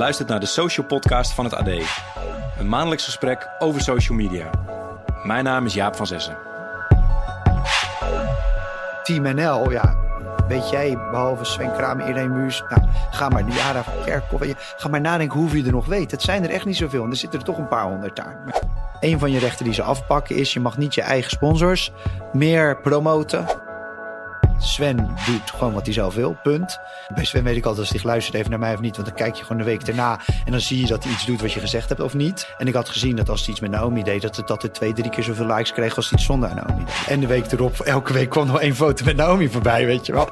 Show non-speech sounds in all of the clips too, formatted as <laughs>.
luistert naar de Social Podcast van het AD. Een maandelijks gesprek over social media. Mijn naam is Jaap van Zessen. Team NL, ja. Weet jij, behalve Sven Kramer, Irene Muus, nou, ga maar, Diara van Kerkhoff, ga maar nadenken hoeveel je er nog weet. Het zijn er echt niet zoveel en er zitten er toch een paar honderd daar. Een van je rechten die ze afpakken is, je mag niet je eigen sponsors meer promoten. Sven doet gewoon wat hij zelf wil, punt. Bij Sven weet ik altijd als hij geluisterd heeft naar mij of niet. Want dan kijk je gewoon de week daarna en dan zie je dat hij iets doet wat je gezegd hebt of niet. En ik had gezien dat als hij iets met Naomi deed, dat het, dat het twee, drie keer zoveel likes kreeg als hij iets zonder Naomi deed. En de week erop, elke week kwam nog één foto met Naomi voorbij, weet je wel.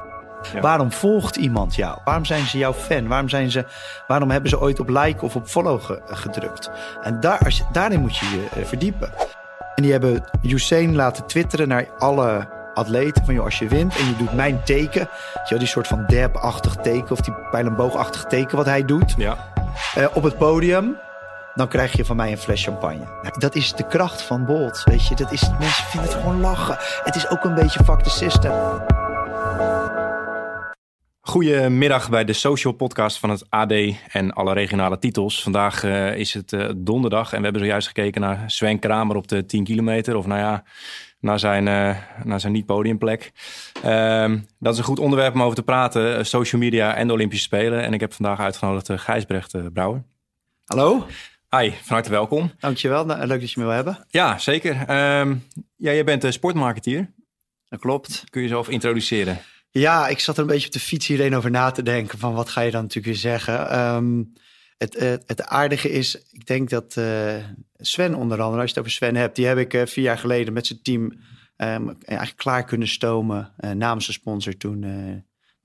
Ja. Waarom volgt iemand jou? Waarom zijn ze jouw fan? Waarom, zijn ze, waarom hebben ze ooit op like of op follow ge- gedrukt? En daar, als je, daarin moet je je eh, verdiepen. En die hebben Usain laten twitteren naar alle atleten. Van joh, als je wint en je doet mijn teken. je die soort van dab-achtig teken of die pijlenboogachtig teken wat hij doet. Ja, eh, op het podium. Dan krijg je van mij een fles champagne. Nou, dat is de kracht van Bolt. Weet je, dat is, mensen vinden het gewoon lachen. Het is ook een beetje fuck the system. Goedemiddag bij de Social Podcast van het AD en alle regionale titels. Vandaag eh, is het eh, donderdag en we hebben zojuist gekeken naar Sven Kramer op de 10 kilometer. Of nou ja, naar zijn, eh, naar zijn niet-podiumplek. Ehm, dat is een goed onderwerp om over te praten. eh, social media en de Olympische Spelen. En ik heb vandaag uitgenodigd uh, Gijsbrecht eh, Brouwer. Hallo, Hi, van harte welkom. dankjewel. Nou, leuk dat je me wil hebben. Ja, zeker. Ehm, ja, jij bent sportmarketeer. Dat klopt. Kun je jezelf introduceren? Ja, ik zat er een beetje op de fiets hierheen over na te denken. Van wat ga je dan natuurlijk weer zeggen? Ehm, het, eh, het aardige is, ik denk dat eh, Sven onder andere, als je het over Sven hebt, die heb ik eh, vier jaar geleden met zijn team ehm, eigenlijk klaar kunnen stomen namens de sponsor toen.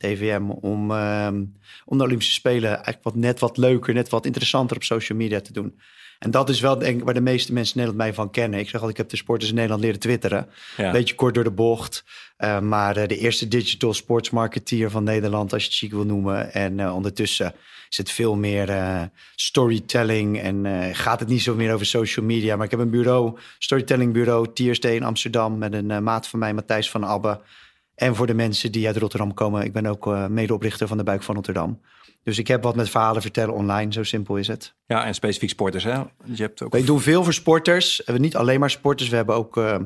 Eh, TVM om, ehm, om de Olympische Spelen eigenlijk wat, net wat leuker, net wat interessanter op social media te doen. En dat is wel denk ik waar de meeste mensen in Nederland mij van kennen. Ik zeg al, ik heb de sporters in Nederland leren twitteren. Ja. Beetje kort door de bocht. Uh, maar uh, de eerste digital sports marketeer van Nederland, als je het chic wil noemen. En uh, ondertussen is het veel meer storytelling en gaat het niet zo meer over social media. Maar ik heb een bureau, storytelling bureau, TSD in Amsterdam met een maat van mij, Matthijs van Abbe. En voor de mensen die uit Rotterdam komen, ik ben ook uh, medeoprichter van de Buik van Rotterdam. Dus ik heb wat met verhalen vertellen online, zo simpel is het. Ja, en specifiek sporters, hè? Je hebt ook... Wij doen veel voor sporters. We niet alleen maar sporters, we hebben ook uh,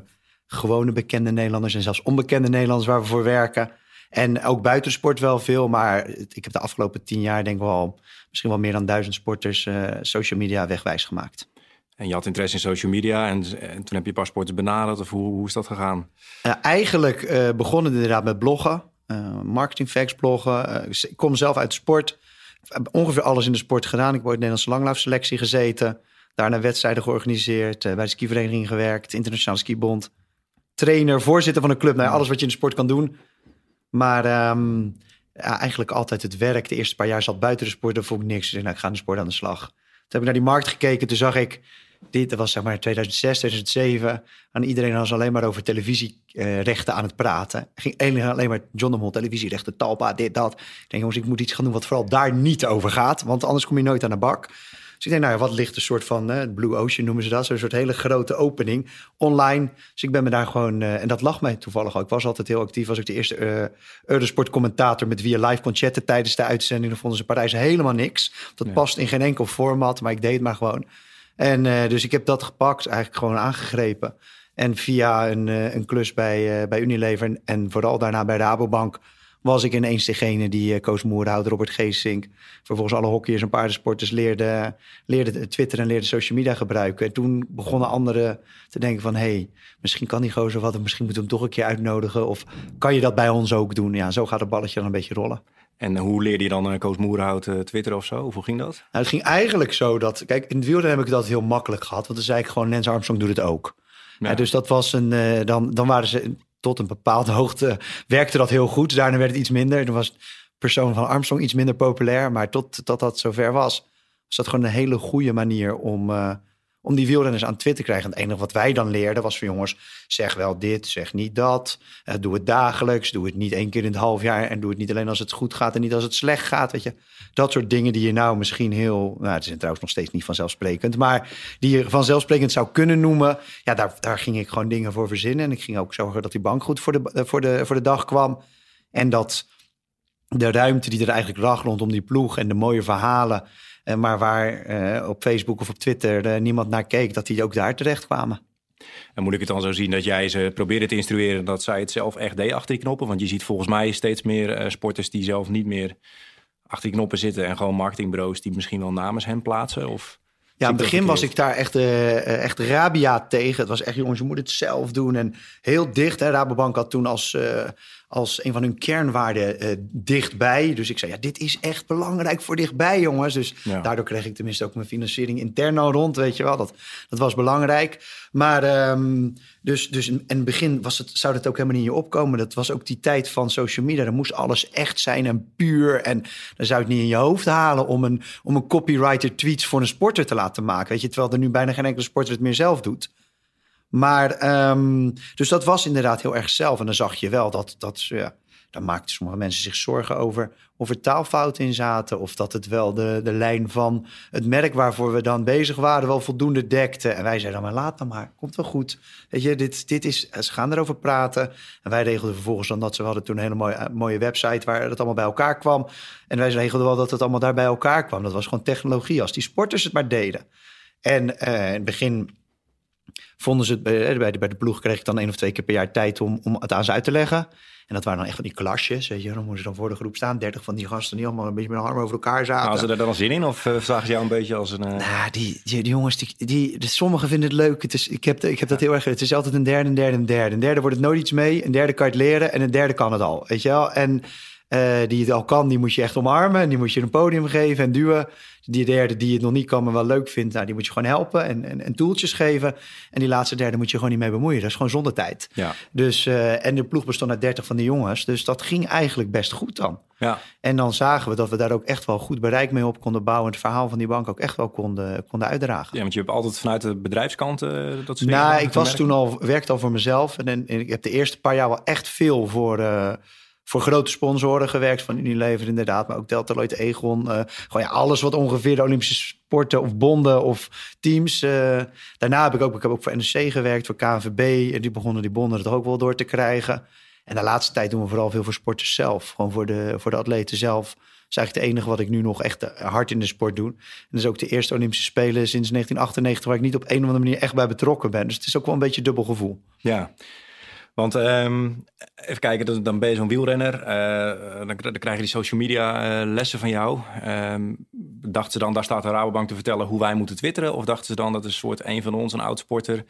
gewone bekende Nederlanders en zelfs onbekende Nederlanders waar we voor werken. En ook buitensport wel veel, maar ik heb de afgelopen tien jaar denk ik wel misschien wel meer dan duizend sporters uh, social media wegwijs gemaakt. En je had interesse in social media en, en toen heb je paspoorten benaderd of hoe, is dat gegaan? Eigenlijk uh, begon inderdaad met bloggen, uh, marketing facts bloggen. ik kom zelf uit de sport, heb ongeveer alles in de sport gedaan. Ik heb ooit Nederlandse langlaufselectie gezeten, daarna wedstrijden georganiseerd, bij de skivereniging gewerkt, internationale skibond. Trainer, voorzitter van een club, nou, alles wat je in de sport kan doen. Maar ja, eigenlijk altijd het werk. De eerste paar jaar zat buiten de sport, dan vond ik niks. Dus nou, ik ga in de sport aan de slag. Toen heb ik naar die markt gekeken, toen zag ik... Dit was zeg maar 2006, 2007. En iedereen was alleen maar over televisierechten aan het praten. Ging alleen maar John de Mol, televisierechten, Talpa, dit, dat. Ik denk, jongens, ik moet iets gaan doen wat vooral daar niet over gaat. Want anders kom je nooit aan de bak. Dus ik denk, nou ja, wat ligt een soort van, uh, Blue Ocean noemen ze dat, zo'n soort hele grote opening online. Dus ik ben me daar gewoon, uh, en dat lag mij toevallig ook. Ik was altijd heel actief, was ik de eerste uh, Eurosport commentator met wie je live kon chatten tijdens de uitzending. Dan vonden ze Parijs helemaal niks. Dat past in geen enkel format, maar ik deed het maar gewoon. En uh, dus ik heb dat gepakt, eigenlijk gewoon aangegrepen. En via een, uh, een klus bij, uh, bij Unilever en, vooral daarna bij Rabobank was ik ineens degene die Koos Moerhout, Robert Geesink, vervolgens alle hockeyers en paardensporters leerde, leerde Twitter en leerde social media gebruiken. En toen begonnen anderen te denken van, hé, hey, misschien kan die gozer wat, misschien moeten we hem toch een keer uitnodigen. Of kan je dat bij ons ook doen? Ja, zo gaat het balletje dan een beetje rollen. En hoe leerde je dan Koos Moerhout uh, Twitter of zo? Of hoe ging dat? Nou, het ging eigenlijk zo dat... Kijk, in het wielrennen heb ik dat heel makkelijk gehad. Want dan zei ik gewoon, Lance Armstrong doet het ook. Ja. Dus dat was een... Uh, dan, dan waren ze tot een bepaalde <laughs> hoogte... werkte dat heel goed. Daarna werd het iets minder. Dan was persoon van Armstrong iets minder populair. Maar tot, tot dat zover was... was dat gewoon een hele goede manier om... om die wielrenners aan Twitter te krijgen. En het enige wat wij dan leerden was van jongens, zeg wel dit, zeg niet dat. Uh, doe het dagelijks, doe het niet één keer in het half jaar. En doe het niet alleen als het goed gaat en niet als het slecht gaat. Weet je, dat soort dingen die je nou misschien heel, nou het is trouwens nog steeds niet vanzelfsprekend, maar die je vanzelfsprekend zou kunnen noemen. Ja, daar, daar ging ik gewoon dingen voor verzinnen. En ik ging ook zorgen dat die bank goed voor de, voor de, voor de dag kwam. En dat de ruimte die er eigenlijk lag rondom die ploeg en de mooie verhalen maar waar op Facebook of op Twitter niemand naar keek, dat die ook daar terecht kwamen. En moet ik het dan zo zien dat jij ze probeerde te instrueren dat zij het zelf echt deed achter die knoppen? Want je ziet volgens mij steeds meer sporters die zelf niet meer achter die knoppen zitten en gewoon marketingbureaus die misschien wel namens hen plaatsen? Of ja, in het begin was ik daar echt, uh, echt rabia tegen. Het was echt, jongens, je moet het zelf doen. En heel dicht. Hè. Rabobank had toen als, uh, als een van hun kernwaarden uh, dichtbij. Dus ik zei, ja, dit is echt belangrijk voor dichtbij, jongens. Dus daardoor kreeg ik tenminste ook mijn financiering intern al rond, weet je wel. Dat, dat was belangrijk. Maar um, dus, dus in, het begin was het, zou dat ook helemaal niet in je opkomen. Dat was ook die tijd van social media. Dan moest alles echt zijn en puur. En dan zou je het niet in je hoofd halen om een, om een copywriter tweets voor een sporter te laten maken. Weet je, terwijl er nu bijna geen enkele sporter het meer zelf doet. Maar, um, dus dat was inderdaad heel erg zelf. En dan zag je wel dat, dat ja, dan maakten sommige mensen zich zorgen over of er taalfouten in zaten. Of dat het wel de, de lijn van het merk waarvoor we dan bezig waren wel voldoende dekte. En wij zeiden dan maar laat dan maar, komt wel goed. Weet je, dit, dit is, ze gaan erover praten. En wij regelden vervolgens dan dat ze hadden toen een hele mooie, mooie website waar het allemaal bij elkaar kwam. En wij regelden wel dat het allemaal daar bij elkaar kwam. Dat was gewoon technologie, als die sporters het maar deden. En uh, in het begin vonden ze het bij, bij, de, bij de ploeg kreeg ik dan één of twee keer per jaar tijd om, om het aan ze uit te leggen. En dat waren dan echt van die klasjes. Weet je, dan moesten ze dan voor de groep staan. Dertig van die gasten die allemaal een beetje met de armen over elkaar zaten. Hadden ze er dan zin in? Of uh, zagen ze jou een beetje als een... Uh... Nou, die, die, die, jongens, die, die, sommigen vinden het leuk. Het is, ik, heb, ik heb dat heel erg... Het is altijd een derde, een derde, een derde. Een derde wordt het nooit iets mee. Een derde kan je het leren. En een derde kan het al. Weet je wel? En uh, die het al kan, die moet je echt omarmen. En die moet je een podium geven en duwen. Die derde die het nog niet kan, maar wel leuk vindt, nou, die moet je gewoon helpen en, en, en toeltjes geven. En die laatste derde moet je gewoon niet mee bemoeien. Dat is gewoon zonder tijd. Ja. Dus, uh, en de ploeg bestond uit 30 van die jongens. Dus dat ging eigenlijk best goed dan. Ja. En dan zagen we dat we daar ook echt wel goed bereik mee op konden bouwen. En het verhaal van die bank ook echt wel konden, konden uitdragen. Ja, want je hebt altijd vanuit de bedrijfskant uh, dat soort Nou, ik was toen al, werkte al voor mezelf. En, en, ik heb de eerste paar jaar wel echt veel voor... Uh, voor grote sponsoren gewerkt, van Unilever inderdaad, maar ook Delta Lloyd, Egon. Uh, gewoon ja, alles wat ongeveer de Olympische sporten of bonden of teams. Uh, daarna heb ik ook, ik heb ook voor NEC gewerkt, voor KNVB. En die begonnen die bonden het ook wel door te krijgen. En de laatste tijd doen we vooral veel voor sporters zelf. Gewoon voor de, voor de atleten zelf. Dat is eigenlijk het enige wat ik nu nog echt hard in de sport doe. En is ook de eerste Olympische Spelen sinds 1998... waar ik niet op een of andere manier echt bij betrokken ben. Dus het is ook wel een beetje dubbel gevoel. Ja, want um, even kijken, dan ben je zo'n wielrenner. Uh, dan, dan, krijg je die social media uh, lessen van jou. Um, dachten ze dan, daar staat de Rabobank te vertellen hoe wij moeten twitteren? Of dachten ze dan dat is een soort een van ons, een oud sporter...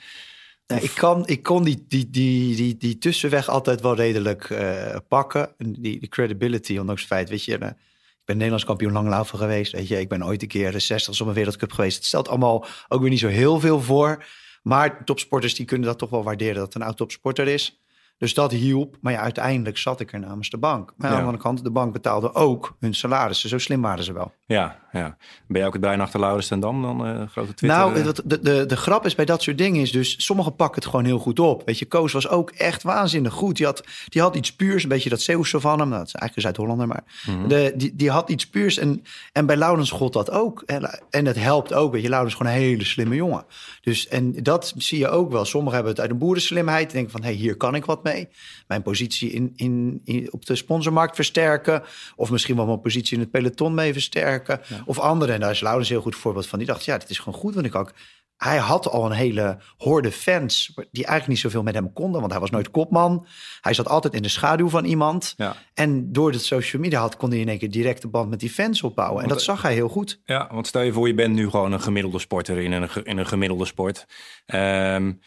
Nee, ik, kan, ik kon die, die, die, die, die tussenweg altijd wel redelijk uh, pakken. Die, die credibility, ondanks het feit, weet je... ik ben Nederlands kampioen langlaufen geweest. Weet je, ik ben ooit een keer de 60 op een wereldcup geweest. Het stelt allemaal ook weer niet zo heel veel voor. Maar topsporters die kunnen dat toch wel waarderen dat een oud topsporter is. Dus dat hielp. Maar ja, uiteindelijk zat ik er namens de bank. Maar aan de andere kant, de bank betaalde ook hun salarissen. Zo slim waren ze wel. Ja, ja. Ben je ook het brein achter Laurens en Dam dan? Uh, grote Twitter? Nou, de, de, de, de grap is bij dat soort dingen is dus... sommigen pakken het gewoon heel goed op. Weet je, Koos was ook echt waanzinnig goed. Die had, die had iets puurs, een beetje dat Zeeuwse van hem. Nou, dat is eigenlijk een Zuid-Hollander, maar... Mhm. de, die, die had iets puurs en, en bij Laurens god dat ook. En, en het helpt ook, weet je. Laurens is gewoon een hele slimme jongen. Dus, en dat zie je ook wel. Sommigen hebben het uit een boerenslimheid. Denken van, hé, hey, hier kan ik wat mee. Mijn positie in, in, in, op de sponsormarkt versterken. Of misschien wel mijn positie in het peloton mee versterken. Of andere. En daar is Laurens een heel goed voorbeeld van. Die dacht, ja, dit is gewoon goed. Want ik ook hij had al een hele horde fans die eigenlijk niet zoveel met hem konden, want hij was nooit kopman. Hij zat altijd in de schaduw van iemand. Ja. En door de social media had, kon hij in één keer directe band met die fans opbouwen. en dat zag hij heel goed. Ja, want stel je voor, je bent nu gewoon een gemiddelde sporter in een, in een gemiddelde sport. Um,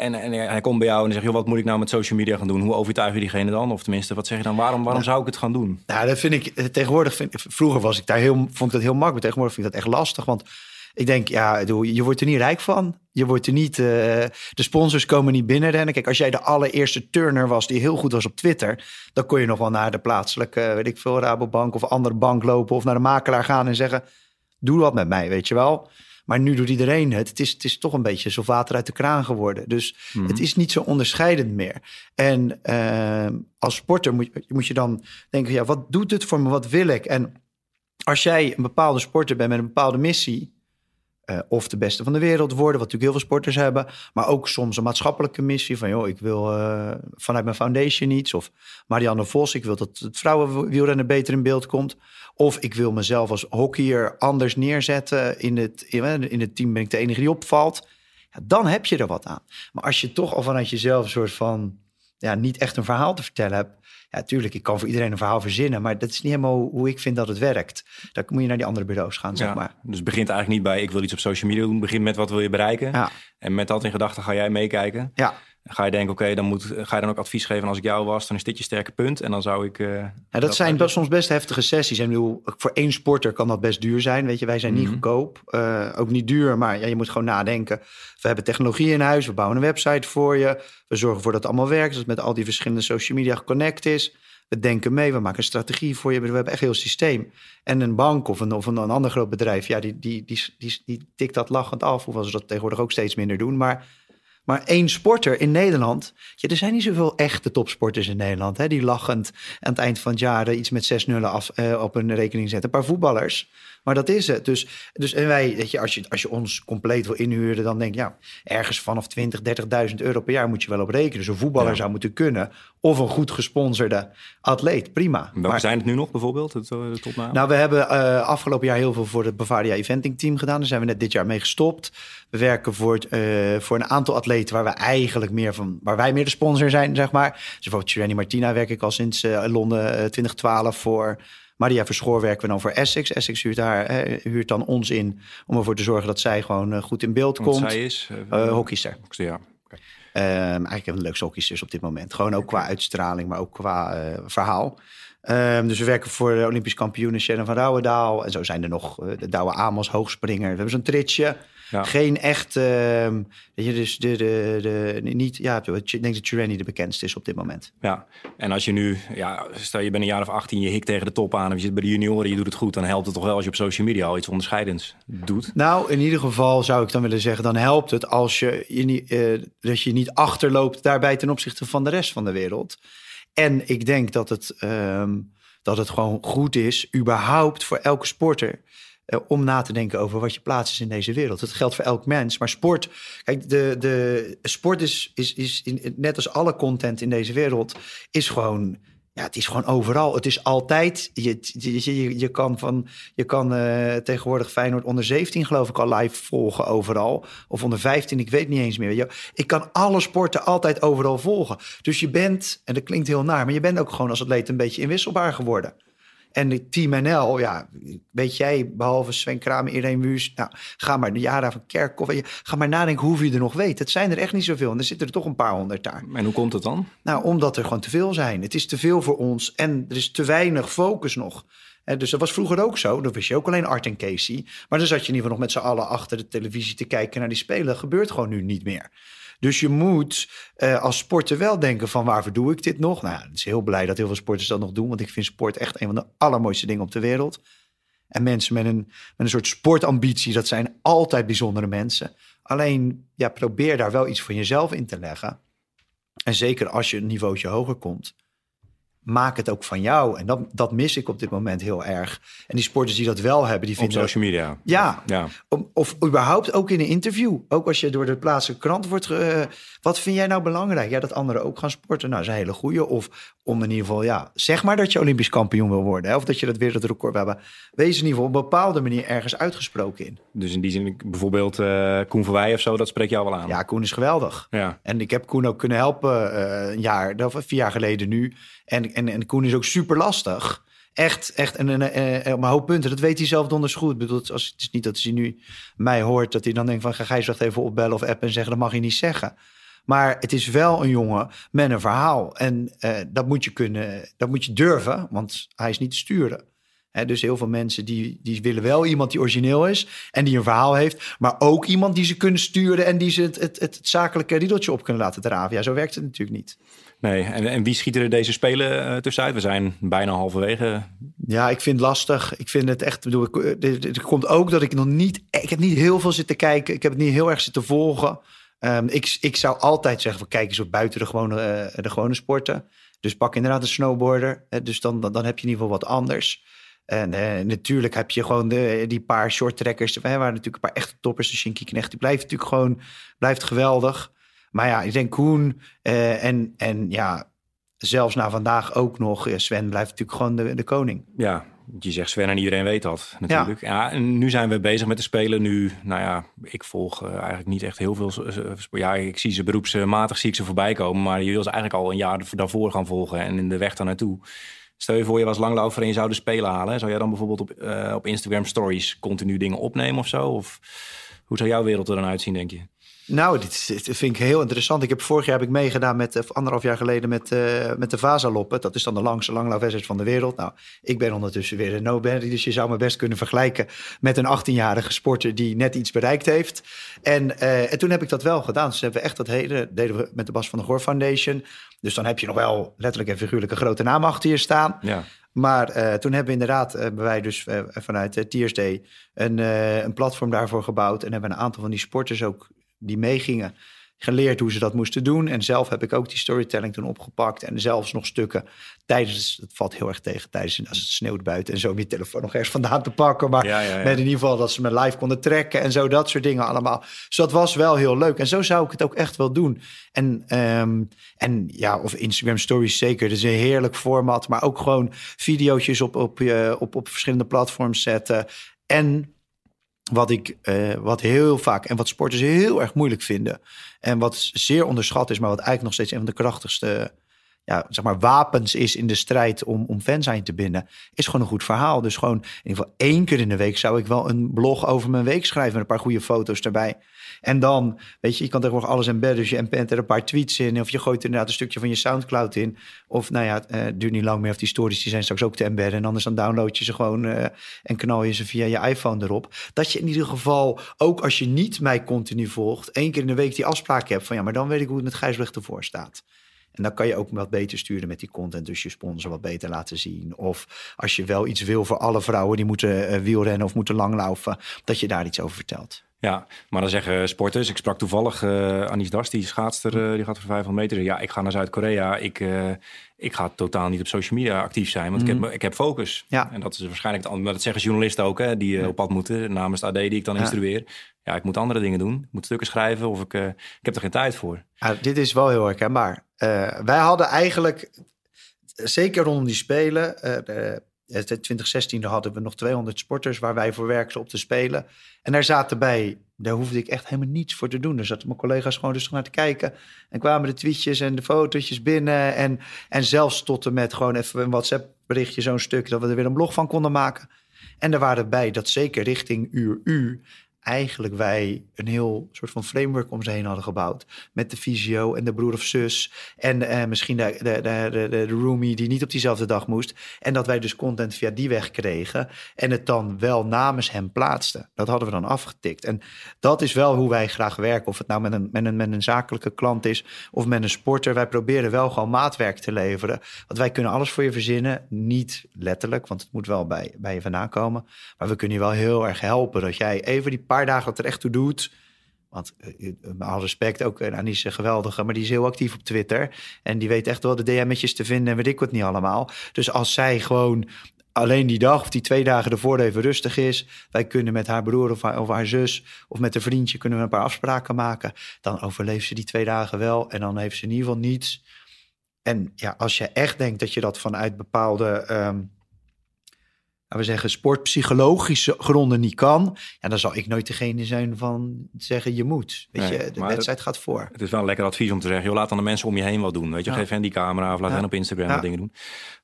en, en, hij komt bij jou en zegt, joh, wat moet ik nou met social media gaan doen? Hoe overtuig je diegene dan? Of tenminste, wat zeg je dan? Waarom, waarom zou ik het gaan doen? Nou, dat vind ik eh, tegenwoordig. Vind, vroeger was ik daar heel, vond ik dat heel makkelijk. Tegenwoordig vind ik dat echt lastig. Want ik denk, ja, je wordt er niet rijk van. Je wordt er niet. Uh, de sponsors komen niet binnenrennen. Kijk, als jij de allereerste turner was die heel goed was op Twitter, dan kon je nog wel naar de plaatselijke, weet ik veel, Rabobank of andere bank lopen of naar de makelaar gaan en zeggen: Doe wat met mij, weet je wel. Maar nu doet iedereen het. Het is, het is toch een beetje zo water uit de kraan geworden. Dus mhm. het is niet zo onderscheidend meer. En uh, als sporter moet, moet je dan denken: ja, wat doet het voor me? Wat wil ik? En als jij een bepaalde sporter bent met een bepaalde missie eh, of de beste van de wereld worden, wat natuurlijk heel veel sporters hebben. Maar ook soms een maatschappelijke missie van, joh, ik wil uh, vanuit mijn foundation iets. Of Marianne Vos, ik wil dat het vrouwenwielrennen beter in beeld komt. Of ik wil mezelf als hockeyer anders neerzetten. In het, in het team ben ik de enige die opvalt. Ja, dan heb je er wat aan. Maar als je toch al vanuit jezelf een soort van, ja, niet echt een verhaal te vertellen hebt ja, tuurlijk, ik kan voor iedereen een verhaal verzinnen, maar dat is niet helemaal hoe ik vind dat het werkt. Dan moet je naar die andere bureaus gaan, zeg maar. Dus begint eigenlijk niet bij ik wil iets op social media doen. begint met wat wil je bereiken. Ja. En met dat in gedachten ga jij meekijken. Ja. Ga je denken, oké, dan moet, ga je dan ook advies geven als ik jou was, dan is dit je sterke punt. En dan zou ik. Uh, ja, dat, zijn soms best heftige sessies. En bedoel, voor één sporter kan dat best duur zijn. Weet je, wij zijn niet mhm. goedkoop. Uh, ook niet duur, maar ja, je moet gewoon nadenken. We hebben technologie in huis, we bouwen een website voor je. We zorgen ervoor dat het allemaal werkt, dat het met al die verschillende social media geconnect is. We denken mee, we maken een strategie voor je. We hebben echt heel systeem. En een bank of een, of een, ander groot bedrijf, ja, die, die, die, die, die tikt dat lachend af. Hoewel ze dat tegenwoordig ook steeds minder doen. Maar maar één sporter in Nederland. Ja, er zijn niet zoveel echte topsporters in Nederland. Hè, die lachend aan het eind van het jaar iets met zes nullen af, uh, op een rekening zetten. Een paar voetballers. Maar dat is het. Dus, dus en wij, weet je, als je, als je ons compleet wil inhuren, dan denk je, ja, ergens vanaf 20, 30.000 euro per jaar moet je wel op rekenen. Dus een voetballer zou moeten kunnen. Of een goed gesponsorde atleet, prima. Welke maar, zijn het nu nog bijvoorbeeld, het, eh, de topnaam? Nou, we hebben uh, afgelopen jaar heel veel voor het Bavaria Eventing Team gedaan. Daar zijn we net dit jaar mee gestopt. We werken voor, uh, voor een aantal atleten waar we eigenlijk meer van, waar wij meer de sponsor zijn, zeg maar. Dus bijvoorbeeld Gianni Martina werk ik al sinds Londen 2012 voor. Maria Verschoor werken we dan voor Essex. Essex huurt, haar, huurt dan ons in om ervoor te zorgen dat zij gewoon uh, goed in beeld komt. zij is? Uh, hockeyster. Ja. Okay. Um, eigenlijk een leukste hockeysters op dit moment. Gewoon ook qua uitstraling, maar ook qua verhaal. Um, dus we werken voor de Olympisch kampioenen Shannon van Rouwendaal. En zo zijn er nog de Douwe Amos, hoogspringer. We hebben zo'n tritsje. Ja. Geen echt, uh, weet je, dus de, de, de, niet, ja, ik denk dat Tyranny de bekendste is op dit moment. Ja, en als je nu, ja, stel je bent een jaar of 18, je hikt tegen de top aan, of je zit bij de junioren, je doet het goed, dan helpt het toch wel als je op social media al iets onderscheidends doet? Nou, in ieder geval zou ik dan willen zeggen, dan helpt het als je, je niet, uh, dat je niet achterloopt daarbij ten opzichte van de rest van de wereld. En ik denk dat het, um, dat het gewoon goed is, überhaupt voor elke sporter eh, om na te denken over wat je plaats is in deze wereld. Dat geldt voor elk mens. Maar sport, kijk, de, de sport is, is, is net als alle content in deze wereld, is gewoon ja, het is gewoon overal. Het is altijd. Je, je, je kan, van, je kan uh, tegenwoordig Feyenoord onder 17, geloof ik, al live volgen overal. Of onder 15, ik weet niet eens meer. Ik kan alle sporten altijd overal volgen. Dus je bent, en dat klinkt heel naar, maar je bent ook gewoon als atleet een beetje inwisselbaar geworden. En de Team NL, ja, weet jij, behalve Sven Kramer, Irene Wuus, nou, ga maar de jaren van Kerkhoff, ga maar nadenken hoeveel je er nog weet. Het zijn er echt niet zoveel en er zitten er toch een paar honderd daar. En hoe komt het dan? Nou, omdat er gewoon te veel zijn. Het is te veel voor ons en er is te weinig focus nog. dus dat was vroeger ook zo. Dan wist je ook alleen Art en Casey. Maar dan zat je in ieder geval nog met z'n allen achter de televisie te kijken naar die spelen. Dat gebeurt gewoon nu niet meer. Dus je moet uh, als sporter wel denken van waarvoor doe ik dit nog? Nou, het is heel blij dat heel veel sporters dat nog doen. Want ik vind sport echt een van de allermooiste dingen op de wereld. En mensen met een, met een soort sportambitie, dat zijn altijd bijzondere mensen. Alleen, ja, probeer daar wel iets van jezelf in te leggen. En zeker als je een niveautje hoger komt, maak het ook van jou. En dat, dat mis ik op dit moment heel erg. En die sporters die dat wel hebben, die vinden... Op social media. Ja. ja. Of, überhaupt ook in een interview. Ook als je door de plaatselijke krant wordt... Uh, wat vind jij nou belangrijk? Ja, dat anderen ook gaan sporten. Nou, dat is een hele goede. Of om in ieder geval, ja, zeg maar dat je Olympisch kampioen wil worden. Hè? Of dat je dat wereldrecord wil hebben. Wees in ieder geval op een bepaalde manier ergens uitgesproken in. Dus in die zin, bijvoorbeeld uh, Koen Verwij of zo, dat spreekt jou wel aan? Ja, Koen is geweldig. Ja. En ik heb Koen ook kunnen helpen uh, een jaar, of vier jaar geleden nu en, en, en Koen is ook super lastig. Echt, echt. En, op een hoop punten. Dat weet hij zelf donders goed. Ik bedoel, als, het is niet dat hij nu mij hoort. Dat hij dan denkt van ga je wacht even opbellen of appen en zeggen. Dat mag je niet zeggen. Maar het is wel een jongen met een verhaal. En uh, dat moet je kunnen, dat moet je durven. Want hij is niet te sturen. He, dus heel veel mensen die, die willen wel iemand die origineel is en die een verhaal heeft, maar ook iemand die ze kunnen sturen en die ze het, het, het zakelijke riedeltje op kunnen laten draven. Ja, zo werkt het natuurlijk niet. Nee, en, en wie schieten er deze spelen uh, tussenuit? We zijn bijna halverwege. Ja, ik vind het lastig. Ik vind het echt. Bedoel, er komt ook dat ik nog niet. Ik heb niet heel veel zitten kijken. Ik heb het niet heel erg zitten volgen. Um, ik, ik zou altijd zeggen: van, kijk eens op buiten de gewone, uh, de gewone sporten. Dus pak inderdaad een snowboarder. Hè, dus dan, dan, dan heb je in ieder geval wat anders. En eh, natuurlijk heb je gewoon de, die paar short trackers. Er waren natuurlijk een paar echte toppers. De Shinky Knecht, die blijft natuurlijk gewoon blijft geweldig. Maar ja, ik denk Koen eh, en, en ja, zelfs na vandaag ook nog. eh, Sven blijft natuurlijk gewoon de, de koning. Ja, je zegt Sven en iedereen weet dat natuurlijk. Ja. en nu zijn we bezig met de spelen. Nu, nou ja, ik volg eigenlijk niet echt heel veel. Ja, ik zie ze beroepsmatig zie ik ze voorbij komen. Maar je wil ze eigenlijk al een jaar daarvoor gaan volgen. En in de weg daar naartoe. Stel je voor, je was langlaufer en je zou de spelen halen. Zou jij dan bijvoorbeeld op, eh, op Instagram stories continu dingen opnemen of zo? Of hoe zou jouw wereld er dan uitzien, denk je? Nou, dit, vind ik heel interessant. Ik heb vorig jaar heb ik meegedaan met, eh, of anderhalf jaar geleden met, eh, met de Vasaloppen. Dat is dan de langste langlaufwedstrijd van de wereld. Nou, ik ben ondertussen weer een nobody, dus je zou me best kunnen vergelijken met een 18-jarige sporter die net iets bereikt heeft. En, eh, en toen heb ik dat wel gedaan. Dus hebben we echt dat hele, deden we met de Bas van de Goor Foundation. Dus dan heb je nog wel letterlijk en figuurlijk een grote naam achter je staan. Ja, Maar eh, toen hebben we inderdaad, eh, hebben wij dus eh, vanuit Tiersday een, een platform daarvoor gebouwd. En hebben een aantal van die sporters ook die meegingen geleerd hoe ze dat moesten doen. En zelf heb ik ook die storytelling toen opgepakt. En zelfs nog stukken tijdens, het valt heel erg tegen tijdens, als het sneeuwt buiten en zo, om je telefoon nog ergens vandaan te pakken. Maar Ja, ja, ja. met in ieder geval dat ze me live konden trekken en zo, dat soort dingen allemaal. Dus dat was wel heel leuk. En zo zou ik het ook echt wel doen. En, ehm, en ja, of Instagram stories zeker. Dat is een heerlijk format. Maar ook gewoon video's op, op, je- op, op verschillende platforms zetten. En wat ik eh, wat heel vaak en wat sporters heel erg moeilijk vinden. En wat zeer onderschat is, maar wat eigenlijk nog steeds een van de krachtigste ja, zeg maar, wapens is in de strijd om, om aan je te binden, is gewoon een goed verhaal. Dus gewoon in ieder geval één keer in de week zou ik wel een blog over mijn week schrijven met een paar goede foto's erbij. En dan, weet je, je kan tegenwoordig alles embedden. Dus je embeddt er een paar tweets in. Of je gooit er inderdaad een stukje van je Soundcloud in. Of nou ja, eh, het duurt niet lang meer of die stories die zijn straks ook te embedden. En anders dan download je ze gewoon eh, en knal je ze via je iPhone erop. Dat je in ieder geval, ook als je niet mij continu volgt, één keer in de week die afspraak hebt van ja, maar dan weet ik hoe het met Gijsbrecht ervoor staat. En dan kan je ook wat beter sturen met die content. Dus je sponsor wat beter laten zien. Of als je wel iets wil voor alle vrouwen die moeten eh, wielrennen of moeten langlaufen. Dat je daar iets over vertelt. Ja, maar dan zeggen sporters. Ik sprak toevallig eh Anis Das, die schaatster, eh, die gaat voor 500 meter. Ja, ik ga naar Zuid-Korea. Ik, ik ga totaal niet op social media actief zijn, want ik, heb, ik heb focus. Ja. En dat is waarschijnlijk het andere. Maar dat zeggen journalisten ook, hè, die eh, op pad moeten namens de AD, die ik dan Ja. instrueer. Ja, ik moet andere dingen doen. Ik moet stukken schrijven of ik, eh, ik heb er geen tijd voor. Ja, dit is wel heel herkenbaar. Eh wij hadden eigenlijk, zeker rondom die Spelen, 2016 hadden we nog 200 sporters waar wij voor werkten op te spelen. En daar zaten bij, daar hoefde ik echt helemaal niets voor te doen. Daar zaten mijn collega's gewoon rustig naar te kijken. En kwamen de tweetjes en de fotootjes binnen. En, en zelfs tot en met gewoon even een WhatsApp berichtje, zo'n stuk, dat we er weer een blog van konden maken. En er waren bij dat zeker richting uur U eigenlijk wij een heel soort van framework om ze heen hadden gebouwd. Met de visio en de broer of zus. En eh, misschien de, de, de, de, de roomie die niet op diezelfde dag moest. En dat wij dus content via die weg kregen. En het dan wel namens hem plaatsten. Dat hadden we dan afgetikt. En dat is wel hoe wij graag werken. Of het nou met een, met een, met een zakelijke klant is of met een sporter. Wij proberen wel gewoon maatwerk te leveren. Want wij kunnen alles voor je verzinnen. Niet letterlijk, want het moet wel bij, bij je vandaan komen. Maar we kunnen je wel heel erg helpen. Dat jij even die paar dagen het er echt toe doet. Want eh, eh, alle respect ook, Anis is een geweldige, maar die is heel actief op Twitter. En die weet echt wel de DM'tjes te vinden en weet ik wat niet allemaal. Dus als zij gewoon alleen die dag of die twee dagen ervoor even rustig is. Wij kunnen met haar broer of haar, of haar zus of met een vriendje kunnen we een paar afspraken maken. Dan overleeft ze die twee dagen wel en dan heeft ze in ieder geval niets. En ja, als je echt denkt dat je dat vanuit bepaalde... ehm, we zeggen, sportpsychologische gronden niet kan, ja, dan zal ik nooit degene zijn van zeggen je moet. Weet Nee, je, de wedstrijd gaat voor. Het is wel een lekker advies om te zeggen, joh, laat dan de mensen om je heen wat doen. Weet je, Ja. geef hen die camera of laat Ja. hen op Instagram Ja. wat dingen doen.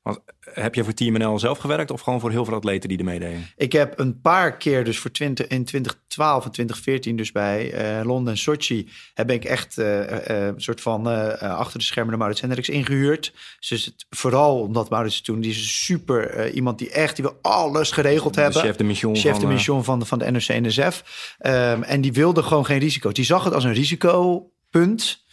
Want heb je voor Team NL zelf gewerkt of gewoon voor heel veel atleten die er meededen? Ik heb een paar keer, dus voor 20, in 2012 en 2014, dus bij eh, Londen en Sochi, heb ik echt eh, eh, een soort van achter de schermen de Maurits Hendricks ingehuurd. Dus het, vooral omdat Maurits toen, die is super iemand die echt, die wil alles geregeld De hebben. chef de mission chef van, de mission van de, van de NOC-NSF. Ehm, en die wilde gewoon geen risico. Die zag het als een risicopunt.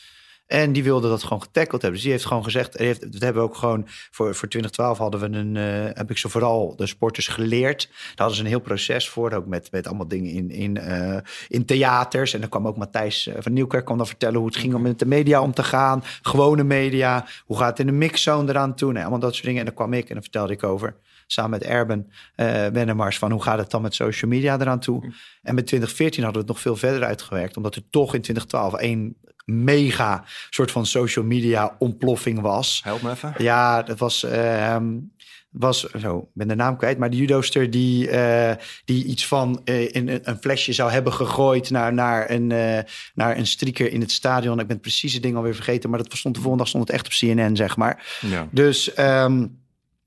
En die wilde dat gewoon getackled hebben. Dus die heeft gewoon gezegd, heeft, dat hebben we ook gewoon voor, voor 2012 hadden we een, uh, heb ik ze vooral de sporters geleerd. Daar hadden ze een heel proces voor, ook met, met allemaal dingen in, in, uh, in theaters. En dan kwam ook Matthijs uh, van Nieuwkerk kwam dan vertellen hoe het ging om met de media om te gaan. Gewone media, hoe gaat het in de mixzone eraan toe? Nee, allemaal dat soort dingen. En dan kwam ik en dan vertelde ik over samen met Erben uh, Wennemars van hoe gaat het dan met social media eraan toe. En met 2014 hadden we het nog veel verder uitgewerkt, omdat er toch in 2012 één mega soort van social media ontploffing was. Help me even. Ja, dat was. Uh, was zo, ik ben de naam kwijt, maar de judoster die, uh, die iets van uh, in een flesje zou hebben gegooid naar, naar, een, uh, naar een strieker in het stadion. Ik ben het precieze ding alweer vergeten, maar dat stond de volgende dag stond het echt op CNN, zeg maar. Ja. Dus um,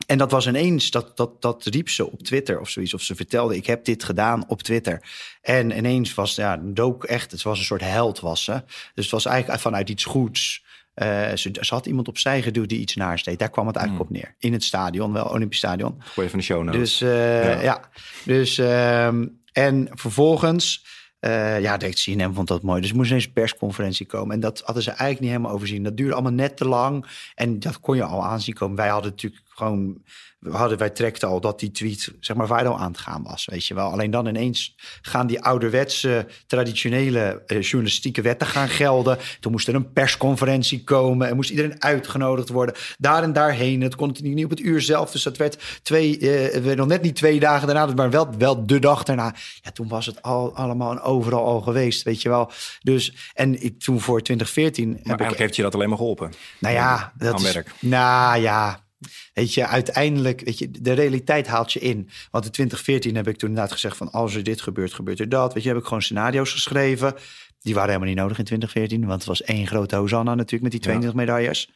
en dat was ineens, dat, dat, dat riep ze op Twitter of zoiets. Of ze vertelde, ik heb dit gedaan op Twitter. En ineens was, ja, dook echt, het was een soort held was ze. Dus het was eigenlijk vanuit iets goeds. Uh, ze, ze, had iemand opzij geduwd die iets naars deed. Daar kwam het eigenlijk Hmm. op neer. In het stadion, wel Olympisch Stadion. Gooi even de show notes. Dus uh, ja. ja. Dus, um, en vervolgens... Uh, ja, de CNN vond dat mooi. Dus er moest ineens een persconferentie komen. En dat hadden ze eigenlijk niet helemaal overzien. Dat duurde allemaal net te lang. En dat kon je al aanzien komen. Wij hadden natuurlijk gewoon... Hadden, wij trekten al dat die tweet, zeg maar, waar al aan het gaan was. Weet je wel. Alleen dan ineens gaan die ouderwetse, traditionele uh, journalistieke wetten gaan gelden. Toen moest er een persconferentie komen. En moest iedereen uitgenodigd worden. Daar en daarheen. Het kon niet op het uur zelf. Dus dat werd twee, uh, werd nog net niet twee dagen daarna. Maar wel, wel de dag daarna. Ja, toen was het al, allemaal en overal al geweest. Weet je wel. Dus, en ik, toen voor 2014... Maar eigenlijk ik, heeft je dat alleen maar geholpen. Nou ja, dat is... Nou ja, Weet je, uiteindelijk, weet je, de realiteit haalt je in. Want in 2014 heb ik toen inderdaad gezegd van als er dit gebeurt, gebeurt er dat. Weet je, heb ik gewoon scenario's geschreven. Die waren helemaal niet nodig in 2014, want het was één grote Hosanna natuurlijk met die 22 ja. medailles.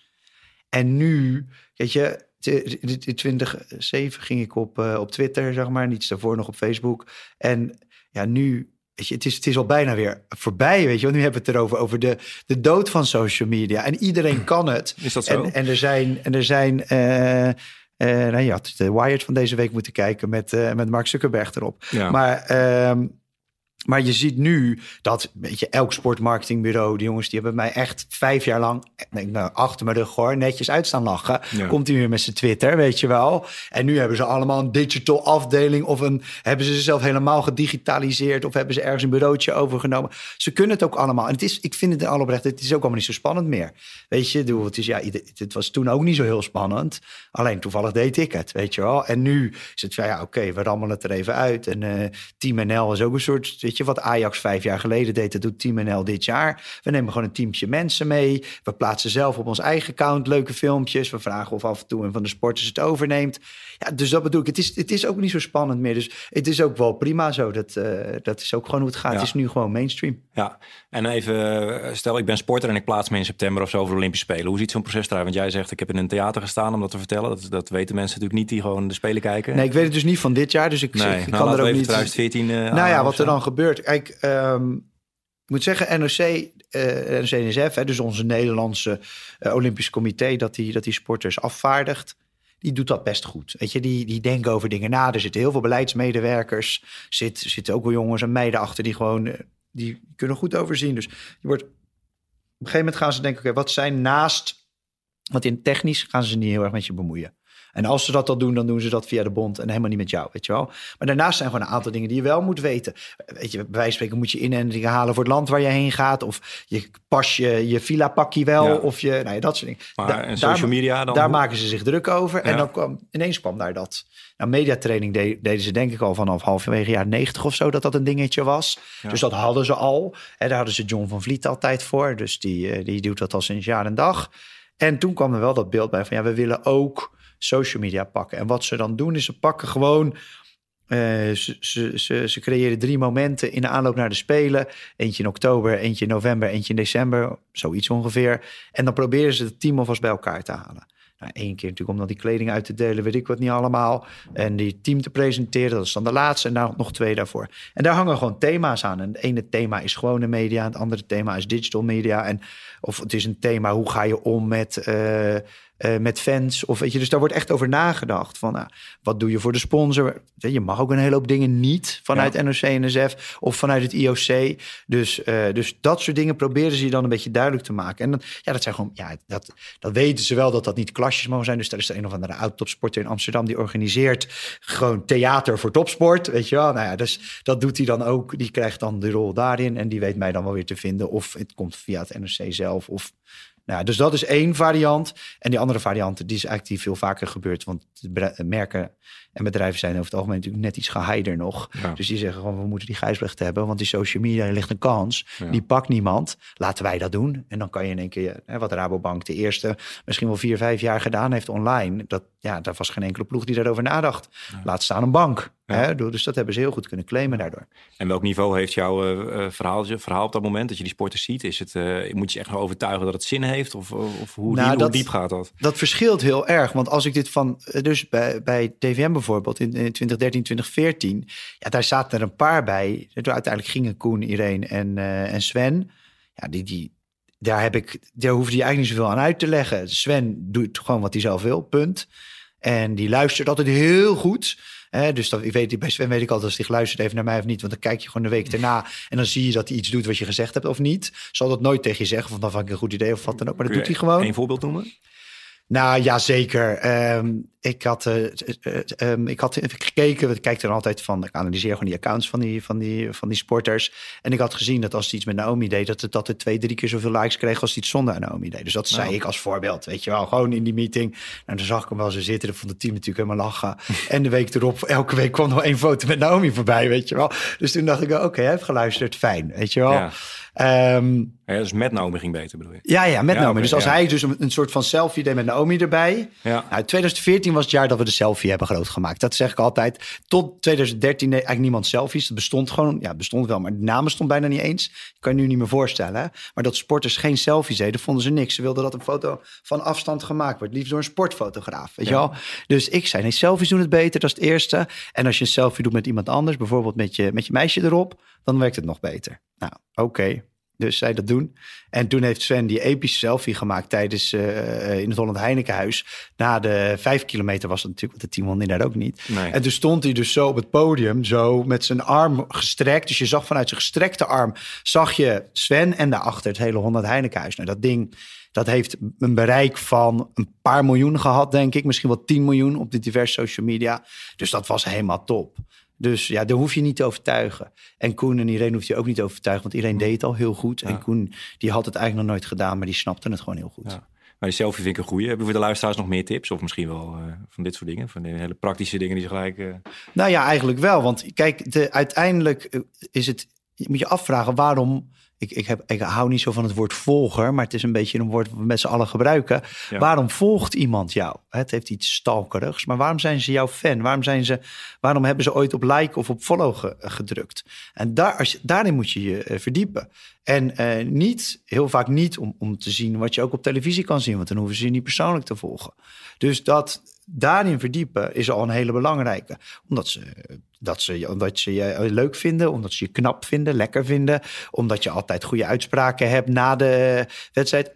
En nu, weet je, in 2007 ging ik op, uh, op Twitter, zeg maar, niets daarvoor nog op Facebook. En ja, nu Weet je, het, is, het is al bijna weer voorbij, weet je. Want nu hebben we het erover, over de, de dood van social media. En iedereen <clears throat> kan het. Is dat zo? En, en er zijn... En er zijn uh, uh, nou, je had de Wired van deze week moeten kijken met, uh, met Mark Zuckerberg erop. Ja. Maar... Uh, maar je ziet nu dat weet je, elk sportmarketingbureau, die jongens, die hebben mij echt vijf jaar lang, denk, nou, achter mijn rug hoor, netjes uitstaan lachen. Ja. Komt hij weer met zijn Twitter, weet je wel. En nu hebben ze allemaal een digital afdeling of een, hebben ze zichzelf helemaal gedigitaliseerd of hebben ze ergens een bureautje overgenomen. Ze kunnen het ook allemaal. En het is, ik vind het al oprecht, het is ook allemaal niet zo spannend meer. Weet je, het, is, ja, het was toen ook niet zo heel spannend. Alleen toevallig deed ik het, weet je wel. En nu is het van, ja, oké, okay, we rammelen het er even uit. En uh, Team NL is ook een soort Weet je, wat Ajax vijf jaar geleden deed, dat doet Team NL dit jaar. We nemen gewoon een teamje mensen mee. We plaatsen zelf op ons eigen account leuke filmpjes. We vragen of af en toe een van de sporters het overneemt. Ja, dus dat bedoel ik. Het is, het is ook niet zo spannend meer. Dus het is ook wel prima zo. Dat, uh, dat is ook gewoon hoe het gaat. Ja. Het is nu gewoon mainstream. Ja, en even, stel ik ben sporter en ik plaats me in september of zo voor de Olympische Spelen. Hoe ziet zo'n proces eruit? Want jij zegt, ik heb in een theater gestaan om dat te vertellen. Dat, dat weten mensen natuurlijk niet die gewoon de Spelen kijken. Nee, ik weet het dus niet van dit jaar. Dus ik, nee, ik nou, kan er ook niet... 2014 uh, nou ja, wat er dan gebeurt. Kijk, um, ik moet zeggen, NOC, uh, NOC-NSF, hè, dus onze Nederlandse uh, Olympisch Comité, dat die, dat die sporters afvaardigt, die doet dat best goed. Weet je, die, die denken over dingen na. Er zitten heel veel beleidsmedewerkers, zit, zitten ook wel jongens en meiden achter die gewoon, uh, die kunnen goed overzien. Dus je wordt, op een gegeven moment gaan ze denken, oké, wat zijn naast, want in technisch gaan ze niet heel erg met je bemoeien. En als ze dat al doen, dan doen ze dat via de bond en helemaal niet met jou, weet je wel. Maar daarnaast zijn gewoon een aantal dingen die je wel moet weten. Weet je, bij wijze van spreken moet je inentingen halen voor het land waar je heen gaat. Of je pas je, je villa pakje wel. Ja. Of je, nou ja, dat soort dingen. Maar da en social daar, media dan? Daar maken ze zich druk over. Ja. En dan kwam, ineens kwam daar dat. Nou, mediatraining de, deden ze denk ik al vanaf halverwege jaar 90 of zo, dat dat een dingetje was. Dus dat hadden ze al. En daar hadden ze John van Vliet altijd voor. Dus die, die doet dat al sinds jaar en dag. En toen kwam er wel dat beeld bij van ja, we willen ook social media pakken. En wat ze dan doen, is ze pakken gewoon. Uh, ze, ze, ze, creëren drie momenten in de aanloop naar de Spelen. Eentje in oktober, eentje in november, eentje in december. Zoiets ongeveer. En dan proberen ze het team alvast bij elkaar te halen. Nou, één keer natuurlijk om dan die kleding uit te delen, weet ik wat niet allemaal. En die team te presenteren, dat is dan de laatste. En daar nog twee daarvoor. En daar hangen gewoon thema's aan. En het ene thema is gewone media. Het andere thema is digital media. En of het is een thema, hoe ga je om met... Uh, eh, met fans. Of weet je, dus daar wordt echt over nagedacht. Van nou, wat doe je voor de sponsor? Je mag ook een hele hoop dingen niet vanuit Ja. NOC, NSF of vanuit het IOC. Dus, eh, dus dat soort dingen proberen ze je dan een beetje duidelijk te maken. En dan, ja, dat zijn gewoon, ja, dat, dat weten ze wel dat dat niet klasjes mogen zijn. Dus daar is er een of andere oud-topsporter in Amsterdam die organiseert gewoon theater voor topsport. Weet je wel, nou ja, dus dat doet hij dan ook. Die krijgt dan de rol daarin en die weet mij dan wel weer te vinden. Of het komt via het NRC zelf. Of, nou dus dat is één variant. En die andere variant, die is eigenlijk die veel vaker gebeurt. Want merken en bedrijven zijn over het algemeen natuurlijk net iets geheider nog. Ja. Dus die zeggen gewoon, we moeten die Gijsbrecht hebben. Want die social media ligt een kans. Ja. Die pakt niemand. Laten wij dat doen. En dan kan je in één keer, hè, wat Rabobank de eerste misschien wel vier, vijf jaar gedaan heeft online. Dat, ja, daar was geen enkele ploeg die daarover nadacht. Laat staan een bank. Hè? Dus dat hebben ze heel goed kunnen claimen daardoor. En welk niveau heeft jouw eh, eh, verhaal, verhaal op dat moment dat je die sporters ziet? Is het, eh, moet je echt nog overtuigen dat het zin heeft? Of, of hoe, Nou, diep, dat- hoe diep gaat dat? Dat verschilt heel erg. Want als ik dit van, dus bij, bij TVM bijvoorbeeld in, in 2013, 2014, ja, daar zaten er een paar bij. Uiteindelijk gingen Koen, Irene en, eh, en Sven. Ja, die, die, daar, heb ik, daar hoefde je eigenlijk niet zoveel aan uit te leggen. Sven doet gewoon wat hij zelf wil, punt. En die luistert altijd heel goed. Hè, dus dat, ik weet, bij Sven weet ik altijd als hij geluisterd heeft naar mij of niet. Want dan kijk je gewoon de week daarna. En dan zie je dat hij iets doet wat je gezegd hebt of niet. Zal dat nooit tegen je zeggen. Van dat vond ik een goed idee of wat dan ook. Maar dat doet hij gewoon. Een voorbeeld noemen? Nou ja, zeker. Ehm, ik, had, eh, eh, eh, ehm, ik had even gekeken. Ik kijk dan altijd van. Ik analyseer gewoon die accounts van die, van, die, van die sporters. En ik had gezien dat als hij iets met Naomi deed, dat het dat het twee, drie keer zoveel likes kreeg als iets zonder Naomi deed. Dus dat zei Nou. ik als voorbeeld. Weet je wel, gewoon in die meeting. Nou, dan zag ik hem wel zo zitten. Dan vond het team natuurlijk helemaal lachen. <laughs> en de week erop, elke week kwam nog één foto met Naomi voorbij. Weet je wel. Dus toen dacht ik, oké, hij heeft geluisterd. Fijn. Weet je wel. Ja. Ehm, Ja, dus met Naomi ging beter bedoel je? ja, ja, met Ja, Naomi. dus als ja. hij dus een, een soort van selfie deed met Naomi erbij. Ja. Nou, 2014 was het jaar dat we de selfie hebben groot gemaakt. Dat zeg ik altijd. Tot 2013 deed eigenlijk niemand selfies. Dat bestond gewoon, ja, het bestond wel, maar de naam bestond bijna niet eens. Je kan je nu niet meer voorstellen. Hè? Maar dat sporters geen selfies deden, vonden ze niks. Ze wilden dat een foto van afstand gemaakt wordt. Liefst door een sportfotograaf, weet je wel. Dus ik zei, nee, selfies doen het beter, dat is het eerste. En als je een selfie doet met iemand anders, bijvoorbeeld met je, met je meisje erop, dan werkt het nog beter. Nou, oké. Dus zij dat doen. En toen heeft Sven die epische selfie gemaakt tijdens eh, in het Holland Heinekenhuis. Na de vijf kilometer was het natuurlijk, want de team won inderdaad ook niet. Nee. En toen stond hij dus zo op het podium, zo met zijn arm gestrekt. Dus je zag vanuit zijn gestrekte arm, zag je Sven en daarachter het hele Holland Heinekenhuis. Nou, dat ding, dat heeft een bereik van een paar miljoen gehad, denk ik. Misschien wel 10 miljoen op de diverse social media. Dus dat was helemaal top. Dus ja, daar hoef je niet te overtuigen. En Koen en Irene hoef je ook niet te overtuigen, want iedereen deed het al heel goed. Ja. En Koen, die had het eigenlijk nog nooit gedaan, maar die snapte het gewoon heel goed. Ja. Maar die selfie vind ik een goeie. Hebben we voor de luisteraars nog meer tips? Of misschien wel eh, van dit soort dingen? Van die hele praktische dingen die ze gelijk... eh, Nou ja, eigenlijk wel. Want kijk, de, uiteindelijk eh, is het. Je moet je afvragen waarom. Ik, ik, heb, ik hou niet zo van het woord volger, maar het is een beetje een woord dat we met z'n allen gebruiken. Ja. Waarom volgt iemand jou? Het heeft iets stalkerigs, maar waarom zijn ze jouw fan? Waarom, zijn ze, waarom hebben ze ooit op like of op follow ge- gedrukt? En daar, als, je- daarin moet je je eh, verdiepen. En eh, niet, heel vaak niet om, om te zien wat je ook op televisie kan zien, want dan hoeven ze je niet persoonlijk te volgen. Dus dat daarin verdiepen is al een hele belangrijke. Omdat ze, dat ze, omdat ze je leuk vinden, omdat ze je knap vinden, lekker vinden. Omdat je altijd goede uitspraken hebt na de wedstrijd.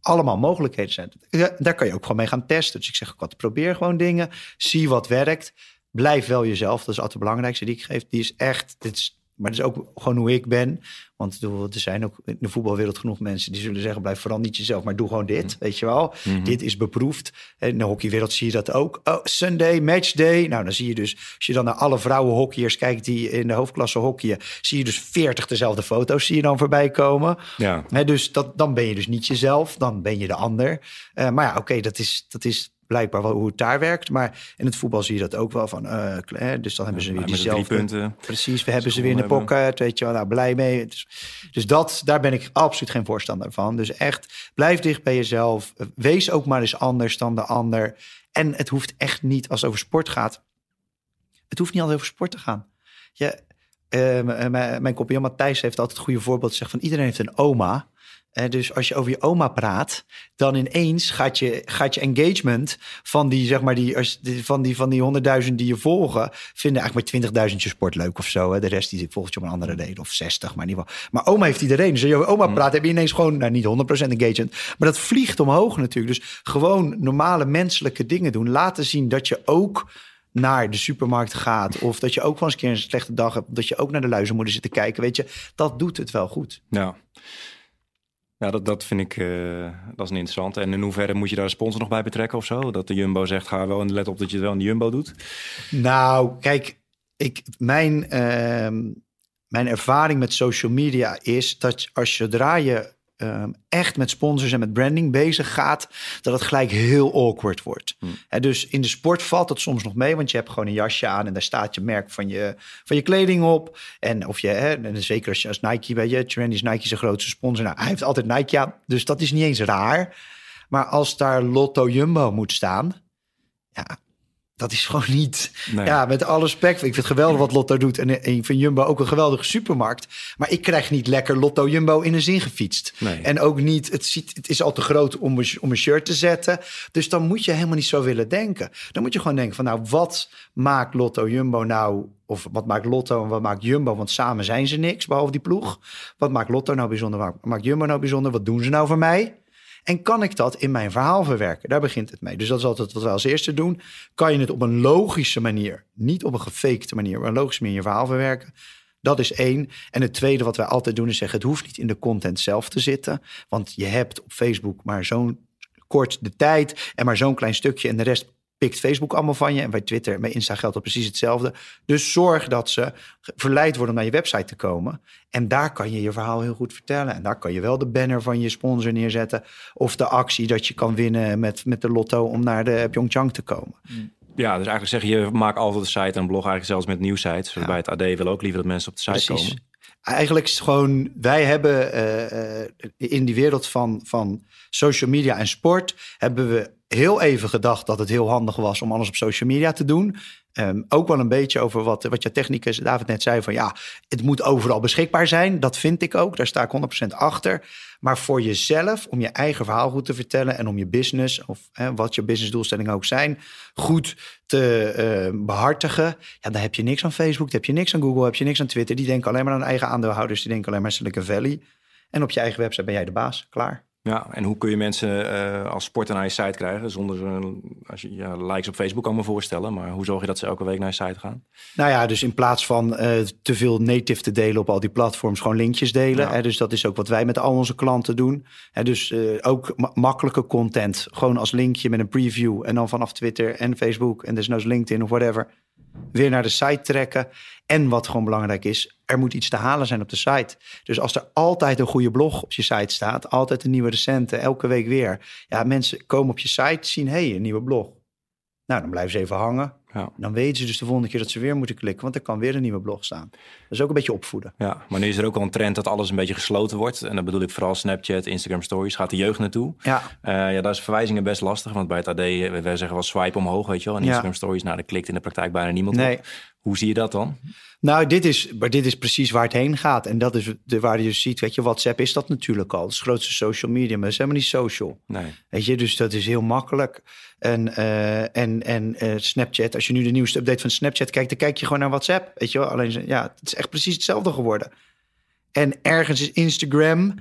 Allemaal mogelijkheden zijn. Daar kan je ook gewoon mee gaan testen. Dus ik zeg ook wat, probeer gewoon dingen. Zie wat werkt. Blijf wel jezelf. Dat is altijd de belangrijkste die ik geef. Die is echt, dit is, maar dat is ook gewoon hoe ik ben. Want er zijn ook in de voetbalwereld genoeg mensen die zullen zeggen: blijf vooral niet jezelf, maar doe gewoon dit. Weet je wel, dit is beproefd. En in de hockeywereld zie je dat ook. Oh, Sunday, matchday. Nou, dan zie je dus, als je dan naar alle vrouwen hockeyers kijkt die in de hoofdklasse hockeyen, zie je dus 40 dezelfde foto's zie je dan voorbij komen. ja, dus dat, dan ben je dus niet jezelf, dan ben je de ander. Eh, maar ja, oké, dat, is, dat is blijkbaar wel hoe het daar werkt. Maar in het voetbal zie je dat ook wel van. eh, dus dan hebben ze weer diezelfde. punten. Precies, we hebben ze weer in de pocket, weet je wel, nou blij mee. Dus, dus dat, daar ben ik absoluut geen voorstander van. Dus echt, blijf dicht bij jezelf. Wees ook maar eens anders dan de ander. En het hoeft echt niet, als het over sport gaat, het hoeft niet altijd over sport te gaan. Je, m- mijn kopie Matthijs heeft altijd het goede voorbeeld. Zegt van iedereen heeft een oma. Dus als je over je oma praat, dan ineens gaat je, gaat je engagement van die, zeg maar, die, als, van die, van die honderdduizend die je volgen, vinden eigenlijk maar 20.000 je sport leuk of zo. Hè. De rest die volgt je om een andere reden, of 60, maar in ieder geval. Maar oma heeft iedereen. Dus als je over oma praat, heb je ineens gewoon, nou niet 100% engagement, maar dat vliegt omhoog natuurlijk. Dus gewoon normale menselijke dingen doen. Laten zien dat je ook naar de supermarkt gaat. Of dat je ook wel eens een keer een slechte dag hebt. Dat je ook naar de luizenmoeder zit te kijken. Weet je, dat doet het wel goed. Ja. Ja, dat, dat vind ik eh, dat is een interessant. En in hoeverre moet je daar een sponsor nog bij betrekken of zo? Dat de Jumbo zegt, ga wel en let op dat je het wel in de Jumbo doet. Nou, kijk, ik, mijn, ehm, mijn ervaring met social media is dat als zodra je ehm, echt met sponsors en met branding bezig gaat, dat het gelijk heel awkward wordt. Hè, dus in de sport valt dat soms nog mee, want je hebt gewoon een jasje aan en daar staat je merk van je, van je kleding op. En of je, hè, en zeker als je als Nike, weet je, Trendy is Nike zijn grootste sponsor. Nou, hij heeft altijd Nike aan, dus dat is niet eens raar. Maar als daar Lotto Jumbo moet staan, ja, dat is gewoon niet. Nee. Ja, met alle respect. Ik vind het geweldig wat Lotto doet. En ik vind Jumbo ook een geweldige supermarkt. Maar ik krijg niet lekker Lotto Jumbo in een zin gefietst. Nee. En ook niet, het, ziet, het is al te groot om een, om een shirt te zetten. Dus dan moet je helemaal niet zo willen denken. Dan moet je gewoon denken van nou, wat maakt Lotto Jumbo nou... Of wat maakt Lotto en wat maakt Jumbo? Want samen zijn ze niks, behalve die ploeg. Wat maakt Lotto nou bijzonder? Wat maakt Jumbo nou bijzonder? Wat doen ze nou voor mij? En kan ik dat in mijn verhaal verwerken? Daar begint het mee. Dus dat is altijd wat we als eerste doen. Kan je het op een logische manier, niet op een gefakte manier, maar een logische manier in je verhaal verwerken? Dat is één. En het tweede wat wij altijd doen is zeggen: het hoeft niet in de content zelf te zitten. Want je hebt op Facebook maar zo'n kort de tijd en maar zo'n klein stukje. En de rest pikt Facebook allemaal van je. En bij Twitter en bij Insta geldt dat precies hetzelfde. Dus zorg dat ze verleid worden om naar je website te komen. En daar kan je je verhaal heel goed vertellen. En daar kan je wel de banner van je sponsor neerzetten. Of de actie dat je kan winnen met, met de lotto om naar de Pyeongchang te komen. Ja, dus eigenlijk zeg je, maakt altijd een site en een blog eigenlijk zelfs met nieuwsites. Bij het AD wil ook liever dat mensen op de site Precies. komen. Eigenlijk is gewoon, wij hebben eh, eh, in die wereld van, van social media en sport, hebben we heel even gedacht dat het heel handig was om alles op social media te doen. Ehm, ook wel een beetje over wat, wat je technicus David net zei van ja, het moet overal beschikbaar zijn. Dat vind ik ook, daar sta ik 100% achter. Maar voor jezelf, om je eigen verhaal goed te vertellen en om je business, of hè, wat je businessdoelstellingen ook zijn, goed te eh, behartigen. Ja, dan heb je niks aan Facebook, dan heb je niks aan Google, heb je niks aan Twitter. Die denken alleen maar aan eigen aandeelhouders, die denken alleen maar Silicon Valley. En op je eigen website ben jij de baas, klaar. Ja, en hoe kun je mensen eh, als sporter naar je site krijgen? Zonder, eh, als je ja, likes op Facebook kan me voorstellen. Maar hoe zorg je dat ze elke week naar je site gaan? Nou ja, dus in plaats van eh, te veel native te delen op al die platforms, gewoon linkjes delen. Ja. Hè, dus dat is ook wat wij met al onze klanten doen. Hè, dus eh, ook ma- makkelijke content, gewoon als linkje met een preview. En dan vanaf Twitter en Facebook en desnoods LinkedIn of whatever. Weer naar de site trekken. En wat gewoon belangrijk is, er moet iets te halen zijn op de site. Dus als er altijd een goede blog op je site staat, altijd een nieuwe recente, elke week weer. Ja, mensen komen op je site, zien, hé, hey, een nieuwe blog. Nou, dan blijven ze even hangen. Ja. Dan weten ze dus de volgende keer dat ze weer moeten klikken, want er kan weer een nieuwe blog staan. Dat is ook een beetje opvoeden. Ja, maar nu is er ook al een trend dat alles een beetje gesloten wordt. En dan bedoel ik vooral Snapchat, Instagram Stories. Gaat de jeugd naartoe? Ja, Eh, ja, daar is verwijzingen best lastig. Want bij het AD, eh, wij zeggen wel swipe omhoog, weet je wel. En Ja. Instagram Stories, nou, daar klikt in de praktijk bijna niemand Nee. op. Hoe zie je dat dan? nou, dit is, maar dit is precies waar het heen gaat. En dat is de, waar je dus ziet, weet je, WhatsApp is dat natuurlijk al. Het grootste social media, maar het is helemaal niet social. Nee. Weet je, dus dat is heel makkelijk. En, eh, en, en Snapchat, als je nu de nieuwste update van Snapchat kijkt, dan kijk je gewoon naar WhatsApp. Weet je wel, alleen ja, het is echt precies hetzelfde geworden. En ergens is Instagram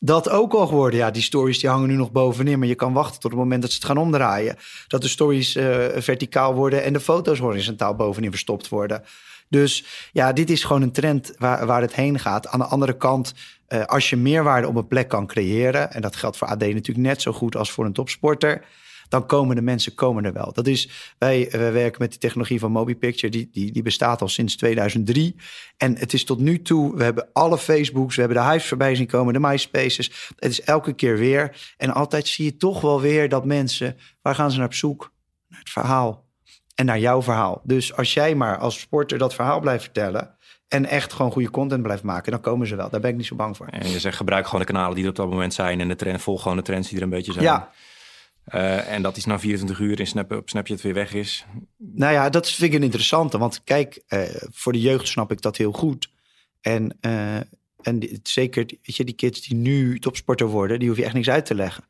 dat ook al geworden. Ja, die stories die hangen nu nog bovenin, maar je kan wachten tot het moment dat ze het gaan omdraaien. Dat de stories eh, verticaal worden en de foto's horizontaal bovenin verstopt worden. Dus ja, dit is gewoon een trend waar, waar het heen gaat. Aan de andere kant, eh, als je meerwaarde op een plek kan creëren, en dat geldt voor AD natuurlijk net zo goed als voor een topsporter, dan komen de mensen komen er wel. Dat is, wij, wij werken met die technologie van MobiPicture, die, die, die bestaat al sinds 2003. En het is tot nu toe, we hebben alle Facebooks, we hebben de Hives voorbij zien komen, de MySpaces. Het is elke keer weer. En altijd zie je toch wel weer dat mensen, waar gaan ze naar op zoek? Naar het verhaal en naar jouw verhaal. Dus als jij maar als sporter dat verhaal blijft vertellen en echt gewoon goede content blijft maken, dan komen ze wel. Daar ben ik niet zo bang voor. En je zegt gebruik gewoon de kanalen die er op dat moment zijn. En de trend, volg gewoon de trends die er een beetje zijn. Ja, Eh, en dat is na 24 uur in Snap, op Snapchat weer weg is. Nou ja, dat vind ik een interessante. Want kijk, eh, voor de jeugd snap ik dat heel goed. En eh, En die- zeker, weet je, die kids die nu topsporter worden, die hoef je echt niks uit te leggen.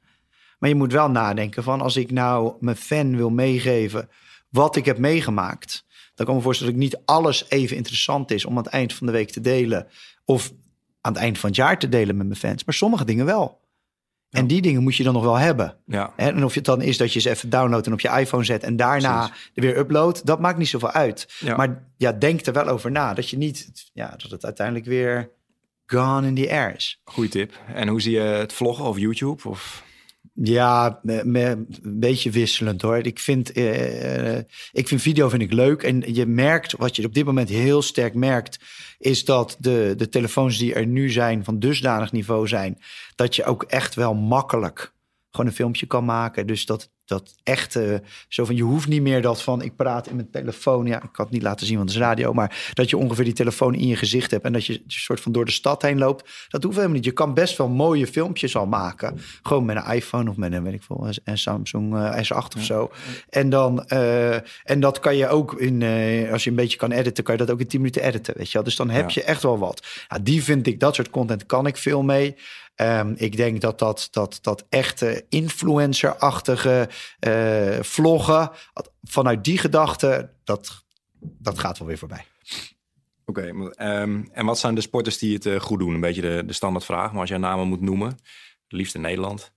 Maar je moet wel nadenken van als ik nou mijn fan wil meegeven wat ik heb meegemaakt, dan kan ik me voorstellen dat ik niet alles even interessant is om aan het eind van de week te delen of aan het eind van het jaar te delen met mijn fans. Maar sommige dingen wel. En die dingen moet je dan nog wel hebben. Ja, En of het dan is dat je ze even downloadt en op je iPhone zet en daarna er weer uploadt, dat maakt niet zoveel uit. Ja. Maar ja, denk er wel over na dat je niet, ja, dat het uiteindelijk weer gone in the air is. goede tip. En hoe zie je het vloggen of YouTube? Of... Ja, een beetje wisselend hoor. Ik vind, eh, eh, ik vind video vind ik leuk. En je merkt, wat je op dit moment heel sterk merkt, is dat de, de telefoons die er nu zijn van dusdanig niveau zijn, dat je ook echt wel makkelijk gewoon een filmpje kan maken. Dus dat, dat echt eh, zo van, je hoeft niet meer dat van, ik praat in mijn telefoon. Ja, ik kan het niet laten zien, want het is radio. Maar dat je ongeveer die telefoon in je gezicht hebt en dat je een soort van door de stad heen loopt. Dat hoeft helemaal niet. Je kan best wel mooie filmpjes al maken. Gewoon met een iPhone of met een, weet ik veel, een Samsung eh, S8 of zo. En, dan, eh, en dat kan je ook in, eh, als je een beetje kan editen, kan je dat ook in 10 minuten editen. Weet je wel? Dus dan heb Ja. je echt wel wat. Ja, die vind ik, dat soort content kan ik veel mee. Ehm, ik denk dat dat, dat, dat echte influencer-achtige eh, vloggen, vanuit die gedachte, dat, dat gaat wel weer voorbij. Oké, ehm, en wat zijn de sporters die het eh, goed doen? Een beetje de, de standaardvraag. Maar als je namen moet noemen, liefst in Nederland,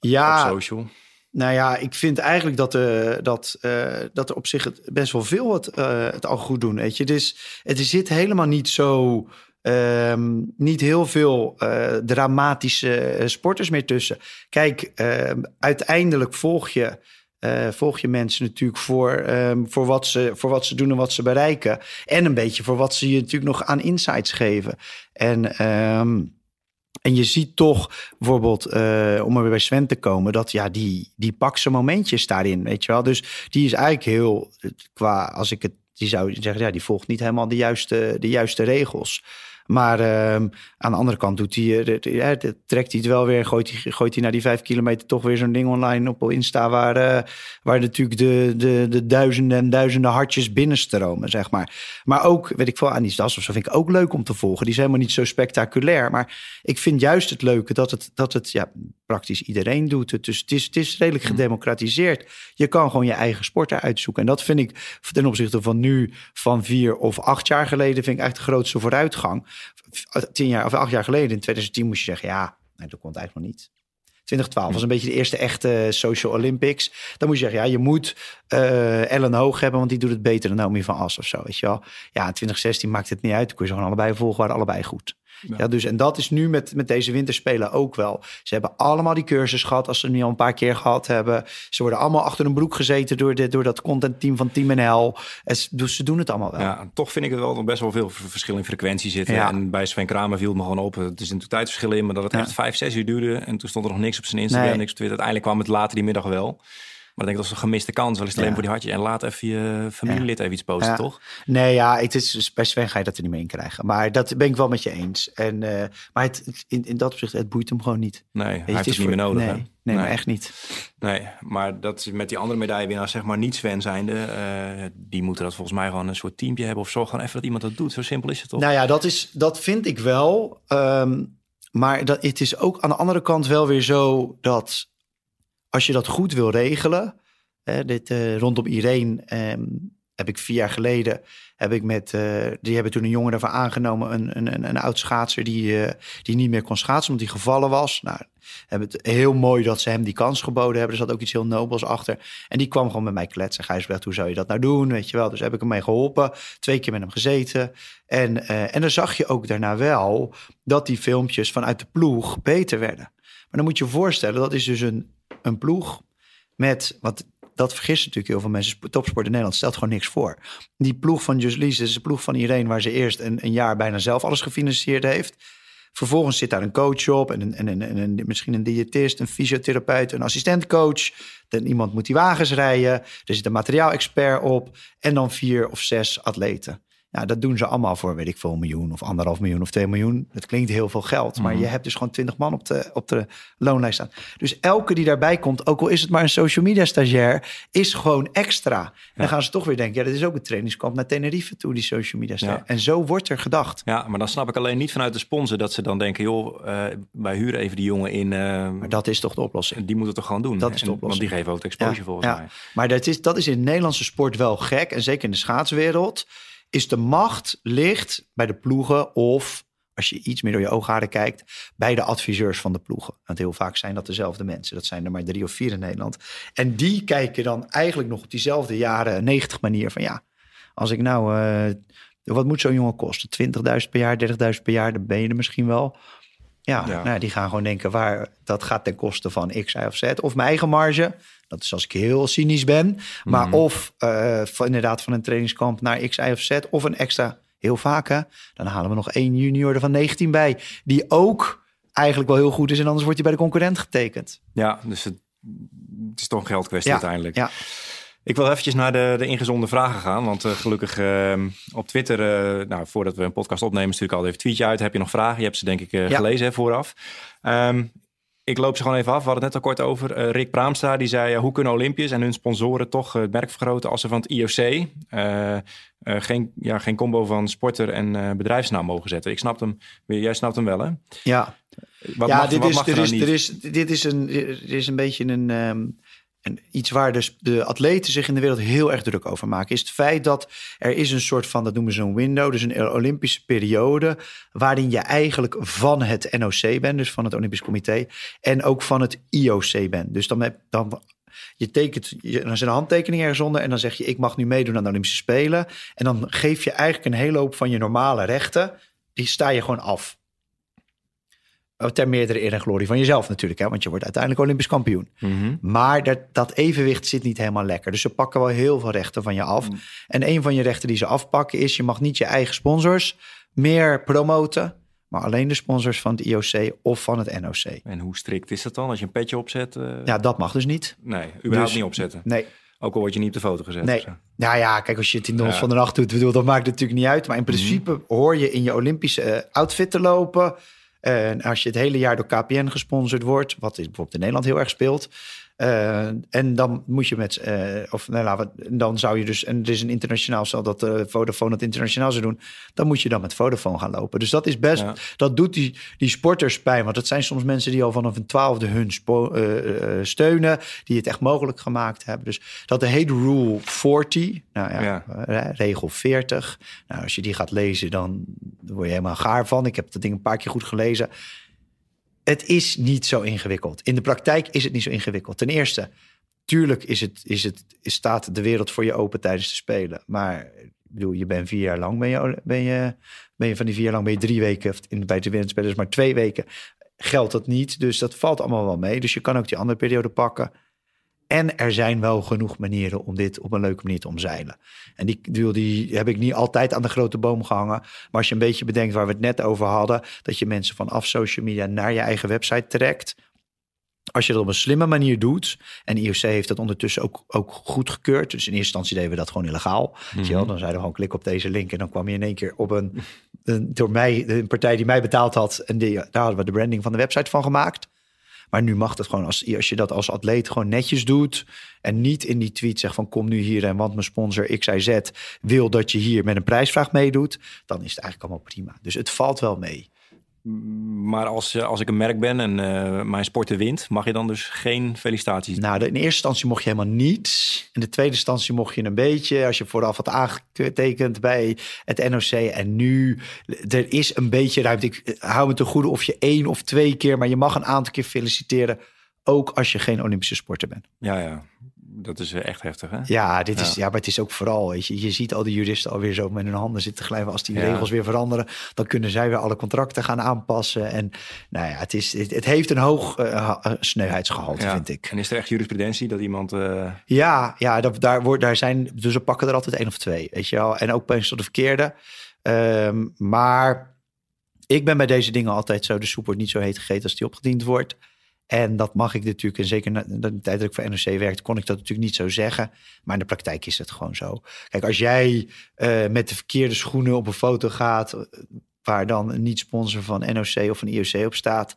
Ja, op social. Nou ja, ik vind eigenlijk dat, eh, dat, dat er op zich het best wel veel het, het al goed doen. Weet je, dus het er zit helemaal niet zo. Ehm, niet heel veel eh, dramatische eh, sporters meer tussen. Kijk, ehm, uiteindelijk volg je, eh, volg je mensen natuurlijk voor, ehm, voor, wat ze, voor wat ze doen en wat ze bereiken. En een beetje voor wat ze je natuurlijk nog aan insights geven. En. en je ziet toch bijvoorbeeld, om er weer bij Sven te komen, dat ja, die, die pakt zijn momentjes daarin, weet je wel. Dus die is eigenlijk heel, qua, als ik het, die zou zeggen, ja, die volgt niet helemaal de juiste, de juiste regels. Maar ehm, aan de andere kant doet hij, eh, ja, trekt hij het wel weer, gooit hij, gooit hij na die vijf kilometer toch weer zo'n ding online op Insta, waar, eh, waar natuurlijk de, de, de duizenden en duizenden hartjes binnenstromen, zeg maar. Maar ook, weet ik veel, aan die das of zo vind ik ook leuk om te volgen. Die is helemaal niet zo spectaculair, maar ik vind juist het leuke dat het, dat het ja, praktisch iedereen doet het. Dus het is, het is redelijk gedemocratiseerd. Je kan gewoon je eigen sport eruit zoeken. En dat vind ik ten opzichte van nu, van vier of acht jaar geleden, vind ik eigenlijk de grootste vooruitgang. Tien jaar of acht jaar geleden, in 2010, moest je zeggen, ja, nee, dat komt eigenlijk nog niet. 2012 was een beetje de eerste echte Social Olympics. Dan moet je zeggen, ja, je moet eh, Ellen Hoog hebben, want die doet het beter dan Naomi van As of zo, weet je wel. Ja, in 2016 maakt het niet uit. Dan kun je ze gewoon allebei volgen, waren allebei goed. Ja. dus en dat is nu met, met deze winterspelen ook wel. Ze hebben allemaal die cursus gehad, als ze het nu al een paar keer gehad hebben. Ze worden allemaal achter een broek gezeten door, de, door dat contentteam van Team NL. En ze, dus ze doen het allemaal wel. Ja, toch vind ik het wel dat best wel veel verschil in frequentie zitten. Ja. En bij Sven Kramer viel het me gewoon op. Het is natuurlijk tijdsverschil in, maar dat het echt vijf, zes uur duurde. En toen stond er nog niks op zijn Instagram, Nee. niks op Twitter. Uiteindelijk kwam het later die middag wel. Maar ik denk dat is een gemiste kans. Wel is het alleen voor die hartje. En laat even je familielid even iets posten, toch? Nee, ja, het is, bij Sven ga je dat er niet mee in krijgen. Maar dat ben ik wel met je eens. En, eh, maar het, in, in dat opzicht, het boeit hem gewoon niet. Nee, hij heeft het niet meer nodig. Nee, hè? nee, maar echt niet. Nee, maar dat is met die andere medaillewinnaars, zeg maar niet Sven zijnde, eh, die moeten dat volgens mij gewoon een soort teampje hebben of zorg gewoon even dat iemand dat doet. Zo simpel is het toch? Nou ja, dat, is, dat vind ik wel. Ehm, maar dat, het is ook aan de andere kant wel weer zo dat als je dat goed wil regelen. Hè, dit, eh, rondom Irene ehm, heb ik vier jaar geleden. Heb ik met, eh, die hebben toen een jongen daarvoor aangenomen. Een, een, een, een oud schaatser die, eh, die niet meer kon schaatsen omdat hij gevallen was. Nou, hebben het heel mooi dat ze hem die kans geboden hebben. Er zat ook iets heel nobels achter. En die kwam gewoon met mij kletsen. Gijsbrecht, hoe zou je dat nou doen? Weet je wel. Dus heb ik hem mee geholpen. Twee keer met hem gezeten. En, en dan zag je ook daarna wel dat die filmpjes vanuit de ploeg beter werden. Maar dan moet je je voorstellen, dat is dus een, een ploeg met... Wat, dat vergissen natuurlijk heel veel mensen. Topsport in Nederland stelt gewoon niks voor. Die ploeg van Just Lies is een ploeg van Irene... waar ze eerst een, een jaar bijna zelf alles gefinancierd heeft. Vervolgens zit daar een coach op en, een, en, een, en misschien een diëtist, een fysiotherapeut, een assistentcoach. Dan iemand moet die wagens rijden. Er zit een materiaalexpert op en dan vier of zes atleten. Ja, dat doen ze allemaal voor, weet ik veel, een miljoen of anderhalf miljoen of twee miljoen. Dat klinkt heel veel geld, maar Mhm. je hebt dus gewoon twintig man op de, op de loonlijst staan. Dus elke die daarbij komt, ook al is het maar een social media stagiair, is gewoon extra. En dan gaan ze toch weer denken, ja, dat is ook een trainingskamp naar Tenerife toe, die social media stagiair. Ja. En zo wordt er gedacht. Ja, maar dan snap ik alleen niet vanuit de sponsor dat ze dan denken, joh, eh, wij huren even die jongen in. eh, Maar dat is toch de oplossing. die moet het toch gewoon doen. Dat is de En- oplossing. Want die geven ook de exposure Ja, volgens mij. Maar dat is, dat is in de Nederlandse sport wel gek. En zeker in de schaatswereld. Is de macht ligt bij de ploegen of, als je iets meer door je oogharen kijkt, bij de adviseurs van de ploegen. Want heel vaak zijn dat dezelfde mensen. Dat zijn er maar drie of vier in Nederland. En die kijken dan eigenlijk nog op diezelfde jaren 90 manier van ja, als ik nou, eh, wat moet zo'n jongen kosten? 20.000 per jaar, 30.000 per jaar, dan ben je er misschien wel. Ja, Ja. Nou, die gaan gewoon denken, waar, dat gaat ten koste van X, Y of Z. Of mijn eigen marge. Dat is als ik heel cynisch ben. Maar Mhm. of eh, van, inderdaad van een trainingskamp naar X, Y of Z. Of een extra, heel vaak hè. Dan halen we nog één junior er van 19 bij. Die ook eigenlijk wel heel goed is. En anders wordt hij bij de concurrent getekend. Ja, dus het, het is toch een geldkwestie Ja, uiteindelijk. ja. Ik wil eventjes naar de, de ingezonde vragen gaan. Want eh, gelukkig eh, op Twitter, eh, nou, voordat we een podcast opnemen, stuur ik altijd even een tweetje uit. Heb je nog vragen? Je hebt ze denk ik Ja. gelezen hè, vooraf. Ehm, ik loop ze gewoon even af. We hadden het net al kort over. Eh, Rick Praamstra die zei, eh, hoe kunnen Olympiërs en hun sponsoren toch eh, het merk vergroten als ze van het IOC geen, ja, geen combo van sporter en bedrijfsnaam mogen zetten? Ik snap hem, jij snapt hem wel hè? Ja, Wat ja mag, dit, wat is, mag er dit, is, niet? dit, is, dit is een, dit is een beetje een, ehm, een, iets waar dus de atleten zich in de wereld heel erg druk over maken. Is het feit dat er is een soort van, dat noemen ze een window, dus een Olympische periode, waarin je eigenlijk van het NOC bent, dus van het Olympisch Comité, en ook van het IOC bent. Dus dan, heb, dan je tekent, dan er een handtekening ergens onder en dan zeg je, ik mag nu meedoen aan de Olympische Spelen. En dan geef je eigenlijk een hele hoop van je normale rechten, die sta je gewoon af. Ter meerdere eer en glorie van jezelf natuurlijk, hè? want je wordt uiteindelijk Olympisch kampioen. Mhm. Maar dat, dat evenwicht zit niet helemaal lekker. Dus ze pakken wel heel veel rechten van je af. Mm. En een van je rechten die ze afpakken is... je mag niet je eigen sponsors meer promoten... maar alleen de sponsors van het IOC of van het NOC. En hoe strikt is dat dan als je een petje opzet? eh, Ja, dat mag dus niet. Nee, überhaupt Dus- niet opzetten. Nee. Ook al word je niet op de foto gezet. Nee. Nou ja, kijk, als je het in de Ja. Van de Nacht doet, bedoel, dan maakt het natuurlijk niet uit. Maar in principe hoor je in je Olympische eh, outfit te lopen. En als je het hele jaar door KPN gesponsord wordt, wat bijvoorbeeld in Nederland heel erg speelt. Eh, en dan moet je met, eh, of nou, laten we- dan zou je dus, en er is een internationaal, stel dat eh, Vodafone het internationaal zou doen, dan moet je dan met Vodafone gaan lopen. Dus dat is best, Ja. dat doet die, die sporters pijn. Want het zijn soms mensen die al vanaf een twaalfde hun steunen, die het echt mogelijk gemaakt hebben. Dus dat heet Rule 40, nou ja, Ja. regel 40. Nou, als je die gaat lezen, dan word je helemaal gaar van. Ik heb dat ding een paar keer goed gelezen. Het is niet zo ingewikkeld. In de praktijk is het niet zo ingewikkeld. Ten eerste, tuurlijk is het, is het, staat de wereld voor je open tijdens de Spelen. Maar ik bedoel, je bent vier jaar lang, ben je, ben je, ben je van die vier jaar lang, ben je drie weken, in, bij de wereldspelen is maar twee weken, geldt dat niet. Dus dat valt allemaal wel mee. Dus je kan ook die andere periode pakken. En er zijn wel genoeg manieren om dit op een leuke manier te omzeilen. En die, die, die heb ik niet altijd aan de grote boom gehangen. Maar als je een beetje bedenkt waar we het net over hadden, dat je mensen vanaf social media naar je eigen website trekt. Als je dat op een slimme manier doet, en IOC heeft dat ondertussen ook, ook goedgekeurd. Dus in eerste instantie deden we dat gewoon illegaal. Wel? Dan zeiden we gewoon klik op deze link en dan kwam je in één keer op een, een door mij, een partij die mij betaald had. En die, daar hadden we de branding van de website van gemaakt. Maar nu mag het gewoon als, als je dat als atleet gewoon netjes doet. En niet in die tweet zegt van kom nu hier en want mijn sponsor XIZ wil dat je hier met een prijsvraag meedoet. Dan is het eigenlijk allemaal prima. Dus het valt wel mee. Maar als, eh, als ik een merk ben en eh, mijn sporter wint, mag je dan dus geen felicitaties Nou, de- in eerste instantie mocht je helemaal niets. In de tweede instantie mocht je een beetje, als je vooraf had aangetekend bij het NOC. En nu, er is een beetje ruimte. Ik eh, hou me te goede of je één of twee keer, maar je mag een aantal keer feliciteren. Ook als je geen Olympische sporter bent. Ja, ja. Dat is eh, echt heftig, hè? Ja, dit is, Ja. ja. maar het is ook vooral, weet je, je ziet al die juristen alweer zo met hun handen zitten glijden. Als die Ja. regels weer veranderen, dan kunnen zij weer alle contracten gaan aanpassen. En nou ja, het, is, het, het heeft een hoog eh, ha- eh, sneuheidsgehalte, Ja. vind ik. En is er echt jurisprudentie dat iemand... eh, Ja, ja dat, daar, wordt, daar zijn, dus we pakken er altijd één of twee, weet je wel. En ook meestal de verkeerde. Ehm, maar ik ben bij deze dingen altijd zo, de soep wordt niet zo heet gegeten als die opgediend wordt. En dat mag ik natuurlijk, en zeker na de tijd dat ik voor NOC werkte, kon ik dat natuurlijk niet zo zeggen. Maar in de praktijk is het gewoon zo. Kijk, als jij uh, met de verkeerde schoenen op een foto gaat, waar dan een niet-sponsor van NOC of van IOC op staat,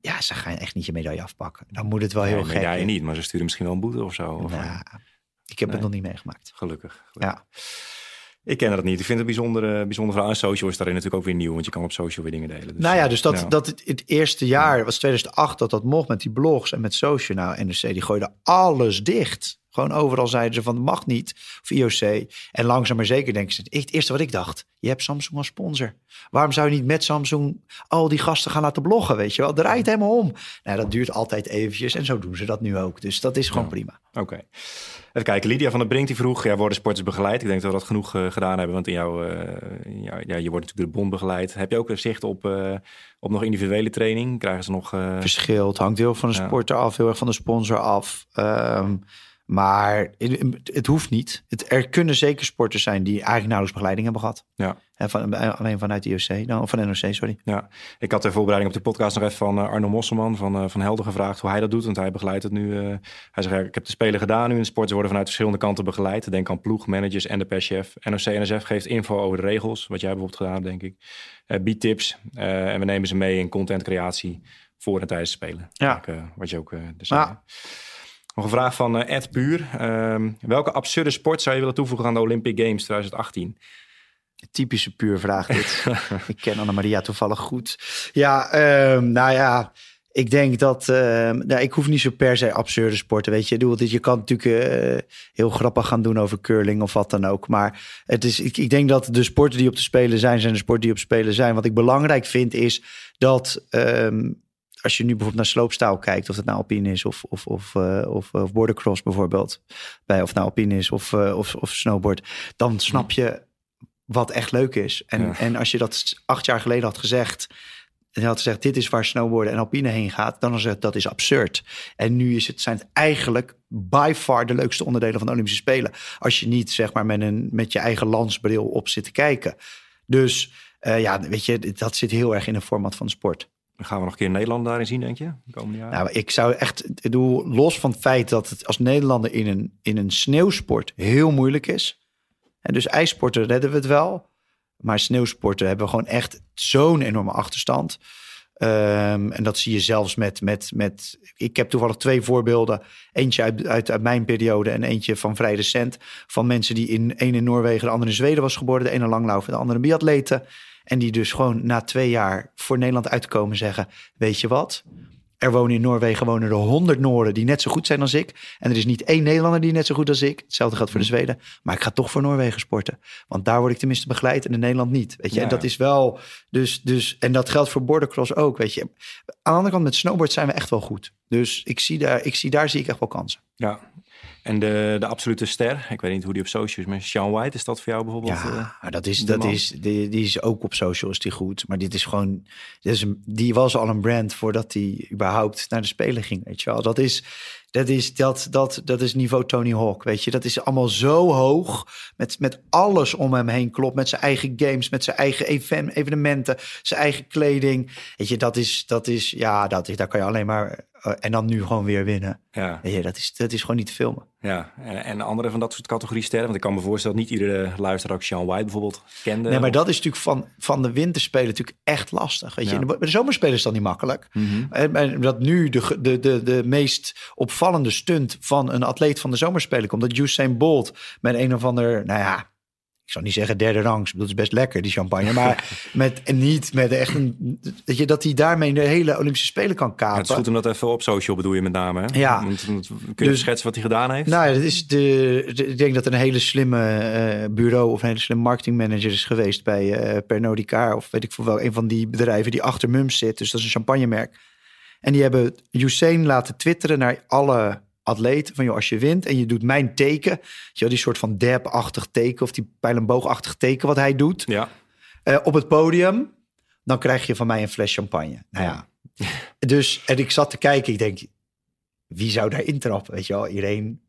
ja, ze gaan echt niet je medaille afpakken. Dan moet het wel heel gek. Ja, niet, maar ze sturen misschien wel een boete of zo. Of nou, ik heb het nog niet meegemaakt. Gelukkig, Ja. Ik ken dat niet. Ik vind het bijzonder, bijzonder verhaal. En social is daarin natuurlijk ook weer nieuw, want je kan op social weer dingen delen. Dus, nou ja, dus dat, dat het, het, eerste jaar was 2008 dat dat mocht met die blogs en met social. Nou, NRC die gooide alles dicht. Gewoon overal zeiden ze van het mag niet. Of IOC. En langzaam maar zeker denken ze. Het eerste wat ik dacht. Je hebt Samsung als sponsor. Waarom zou je niet met Samsung al die gasten gaan laten bloggen? Weet je wel. Draait helemaal om. Nou, dat duurt altijd eventjes. En zo doen ze dat nu ook. Dus dat is gewoon prima. Oké. Even kijken. Lydia van der Brink die vroeg. Ja, worden sporters begeleid? Ik denk dat we dat genoeg uh, gedaan hebben. Want in jou, uh, ja, ja, je wordt natuurlijk door de bond begeleid. Heb je ook een zicht op, uh, op nog individuele training? Krijgen ze nog... Verschilt. Hangt heel van de sporter af. Heel erg van de sponsor af. Um, maar het hoeft niet. Het, er kunnen zeker sporters zijn die eigenlijk nauwelijks begeleiding hebben gehad. Ja. En van, alleen vanuit de IOC, nou, van NOC, sorry. Ja, ik had ter voorbereiding op de podcast nog even van uh, Arno Mosselman van, uh, van Helder gevraagd hoe hij dat doet. Want hij begeleidt het nu. Uh, hij zegt, ja, ik heb de spelen gedaan nu in sport. Ze worden vanuit verschillende kanten begeleid. Denk aan ploeg, managers en de perschef. NOC, NSF geeft info over de regels. Wat jij bijvoorbeeld gedaan hebt, denk ik. biedt tips. en we nemen ze mee in contentcreatie voor en tijdens spelen. Ja. wat je ook dus ja. Nog een vraag van uh, Ed Puur. Uh, welke absurde sport zou je willen toevoegen aan de Olympic Games 2018? Typische puur vraag dit. <laughs> ik ken Anna-Maria toevallig goed. Ja, um, nou ja, ik denk dat... Uh, nou, ik hoef niet zo per se absurde sporten, weet je. Je kan natuurlijk uh, heel grappig gaan doen over curling of wat dan ook. Maar het is, ik, ik, denk dat de sporten die op te spelen zijn, zijn de sporten die op spelen zijn. Wat ik belangrijk vind is dat... Als je nu bijvoorbeeld naar sloopstaal kijkt, of het nou alpine is of, of, of, uh, of, of bordercross bijvoorbeeld, bij, of nou alpine is of, uh, of, of snowboard, dan snap je wat echt leuk is. En, ja. en als je dat acht jaar geleden had gezegd, en had gezegd, dit is waar snowboarden en alpine heen gaat, dan is het, dat is absurd. En nu is het, zijn het eigenlijk by far de leukste onderdelen van de Olympische Spelen. Als je niet, zeg maar, met, een, met je eigen landsbril op zit te kijken. Dus uh, ja, weet je, dat zit heel erg in de format van de sport. Gaan we nog een keer Nederland daarin zien, denk je? De komende jaren? Nou, ik zou echt, ik bedoel, los van het feit dat het als Nederlander in een, in een sneeuwsport heel moeilijk is. En dus ijsporten redden we het wel. Maar sneeuwsporten hebben gewoon echt zo'n enorme achterstand. Um, en dat zie je zelfs met, met, met. Ik heb toevallig twee voorbeelden. Eentje uit, uit, mijn periode en eentje van vrij recent. Van mensen die in een in Noorwegen, de andere in Zweden was geboren. De ene langlaufen, de andere biatleten. En die dus gewoon na twee jaar voor Nederland uitkomen zeggen: Weet je wat? Er wonen in Noorwegen wonen er honderd Nooren die net zo goed zijn als ik. En er is niet één Nederlander die net zo goed als ik. Hetzelfde geldt voor de Zweden. Maar ik ga toch voor Noorwegen sporten. Want daar word ik tenminste begeleid en in Nederland niet. Weet je, ja. en dat is wel. Dus, dus, en dat geldt voor bordercross ook. Weet je, aan de andere kant met snowboard zijn we echt wel goed. Dus ik zie daar, ik zie, daar zie ik echt wel kansen. Ja, en de, de absolute ster, ik weet niet hoe die op social is, maar Sean White, is dat voor jou bijvoorbeeld? Ja, uh, dat is, dat is, die, die is ook op social is die goed. Maar dit is gewoon, dit is een, die was al een brand voordat hij überhaupt naar de Spelen ging, weet je wel. Dat is, dat is, dat, dat, dat is niveau Tony Hawk, weet je. Dat is allemaal zo hoog, met, met alles om hem heen klopt. Met zijn eigen games, met zijn eigen evenementen, zijn eigen kleding. Weet je, dat is, dat is ja, dat is, daar kan je alleen maar... Uh, en dan nu gewoon weer winnen. Ja. Dat, is, dat is gewoon niet te filmen. Ja, en, en andere van dat soort categorie sterren. Want ik kan me voorstellen dat niet iedere luisteraar ook Sean White bijvoorbeeld kende. Nee, maar dat is natuurlijk van, van de winterspelen natuurlijk echt lastig. Weet je, de zomerspelen is dat niet makkelijk. Mm -hmm. en, en, dat nu de, de, de, de meest opvallende stunt van een atleet van de zomerspelen komt. Dat Usain Bolt met een of ander, nou ja, zou niet zeggen derde rangs. Ik bedoel, het is best lekker, die champagne. <laughs> Maar met, en niet met echt een... Dat, je, dat hij daarmee de hele Olympische Spelen kan kapen. Ja, het is goed om dat even op social bedoel je met name. Hè? Ja. Want, kun je dus, schetsen wat hij gedaan heeft? Nou, dat is de, de, ik denk dat er een hele slimme uh, bureau... of een hele slimme marketingmanager is geweest bij uh, Pernod Ricard... of weet ik veel wel, een van die bedrijven die achter Mums zit. Dus dat is een champagnemerk. En die hebben Usain laten twitteren naar alle atleet van joh, als je wint en je doet mijn teken, joh, die soort van dab-achtig teken of die pijlenboogachtig teken wat hij doet ja. uh, op het podium, dan krijg je van mij een fles champagne. Nou ja, dus en ik zat te kijken, ik denk, wie zou daar intrappen? Weet je wel, iedereen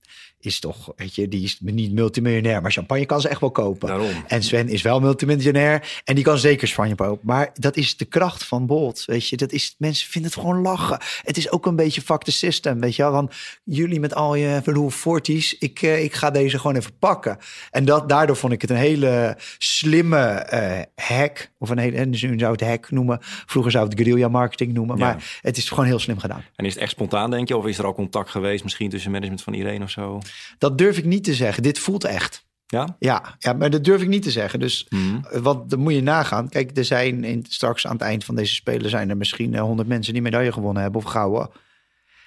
is toch, weet je, die is niet multimiljonair, maar champagne kan ze echt wel kopen. Daarom. En Sven is wel multimiljonair en die kan zeker Spanje kopen. Maar dat is de kracht van Bolt, weet je. Dat is, mensen vinden het gewoon lachen. Het is ook een beetje fuck the system, weet je wel. Want jullie met al je bedoel, forties, ik, eh, ik ga deze gewoon even pakken. En dat, daardoor vond ik het een hele slimme eh, hack. Of een hele, en nu zou het hack noemen. Vroeger zou het guerrilla marketing noemen. Ja. Maar het is gewoon heel slim gedaan. En is het echt spontaan, denk je? Of is er al contact geweest misschien tussen management van Irene of zo? Dat durf ik niet te zeggen. Dit voelt echt. Ja? Ja, ja, maar dat durf ik niet te zeggen. Dus Mhm. eh, wat dan moet je nagaan. Kijk, er zijn in, straks aan het eind van deze spelen zijn er misschien honderd mensen die medaille gewonnen hebben of gouden.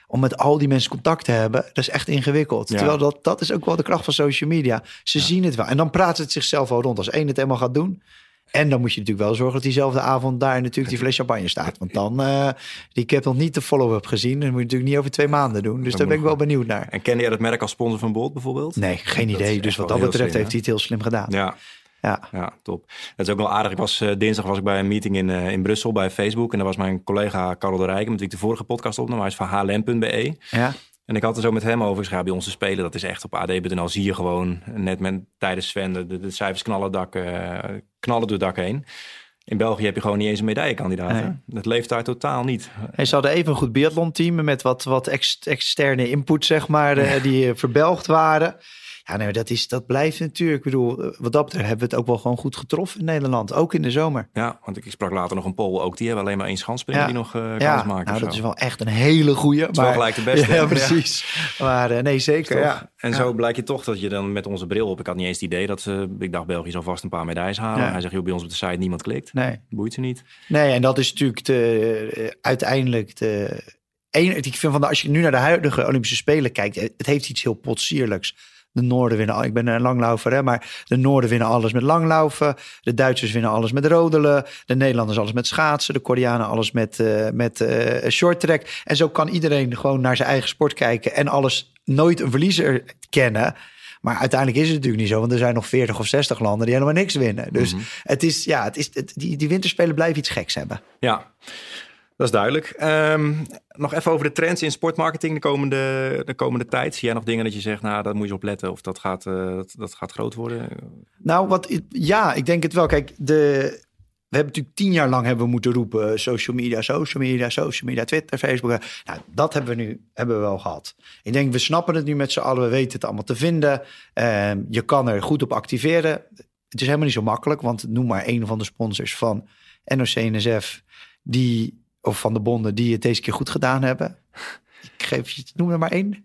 Om met al die mensen contact te hebben, dat is echt ingewikkeld. Ja. Terwijl dat, dat is ook wel de kracht van social media. Ze zien het wel. En dan praat het zichzelf wel rond. Als één het helemaal gaat doen. En dan moet je natuurlijk wel zorgen dat diezelfde avond daar natuurlijk die fles champagne staat. Want dan, eh, die, ik heb nog niet de follow-up gezien. Dat moet je natuurlijk niet over twee maanden doen. Dus Dan daar ben ik wel benieuwd naar. En kende jij dat merk als sponsor van Bolt bijvoorbeeld? Nee, geen Dat idee. Dus wat dat betreft slim, heeft hij het heel slim gedaan. Ja, Ja. ja, top. Dat is ook wel aardig. Ik was, eh, dinsdag was ik bij een meeting in, eh, in Brussel bij Facebook. En daar was mijn collega Karel de Rijken, met wie ik de vorige podcast opnam. Hij is van hlm.be. Ja. En ik had er zo met hem over ja, bij ons te spelen, dat is echt op ad.nl zie je gewoon, net met, tijdens Sven, de, cijfers knallen, dak, eh, knallen door het dak heen. In België heb je gewoon niet eens een medaillekandidaat. Nee. Dat leeft daar totaal niet. Hey, ze hadden even een goed biathlon-team met wat, wat ex- externe input, zeg maar, eh, die eh, verbelgd waren. Ja, nee, dat, is, dat blijft natuurlijk. Ik bedoel, eh, wat dat betreft hebben we het ook wel gewoon goed getroffen in Nederland. Ook in de zomer. Ja, want ik sprak later nog een Pool, ook die hebben alleen maar één schansspringer Ja. die nog eh, ja, kans maakt. nou, dat zo. is wel echt een hele goeie. is wel gelijk de beste, <laughs> Ja, precies. Maar eh, nee, zeker. Ja. En Ja. zo blijkt je toch dat je dan met onze bril op. Ik had niet eens het idee dat ze. Ik dacht, België zal vast een paar medailles halen. Ja. Hij zegt, joh, bij ons op de site niemand klikt. Nee. Boeit ze niet. nee, en dat is natuurlijk de, eh, uiteindelijk de... Een, ik vind van de, als je nu naar de huidige Olympische Spelen kijkt, eh, het heeft iets heel potsierlijks. De Noorden winnen, ik ben een langlaufer, hè, maar de Noorden winnen alles met langlaufen. De Duitsers winnen alles met rodelen. De Nederlanders alles met schaatsen. De Koreanen alles met, eh met eh shorttrack. En zo kan iedereen gewoon naar zijn eigen sport kijken en alles nooit een verliezer kennen. Maar uiteindelijk is het natuurlijk niet zo, want er zijn nog 40 of 60 landen die helemaal niks winnen. Dus het is, ja, het is, het, die, die winterspelen blijven iets geks hebben. Ja, dat is duidelijk. Ehm, nog even over de trends in sportmarketing de komende, de komende tijd. Zie jij nog dingen dat je zegt, nou, daar moet je op letten of dat gaat, eh, dat, dat gaat groot worden? Nou, wat, ja, ik denk het wel. Kijk, de, we hebben natuurlijk tien jaar lang hebben we moeten roepen: eh, social media, social media, social media, Twitter, Facebook. eh, Nou, dat hebben we nu hebben we wel gehad. Ik denk, we snappen het nu met z'n allen. We weten het allemaal te vinden. Ehm, je kan er goed op activeren. Het is helemaal niet zo makkelijk, want noem maar een van de sponsors van NOC-NSF, die of van de bonden die het deze keer goed gedaan hebben. Ik geef je, noem er maar één.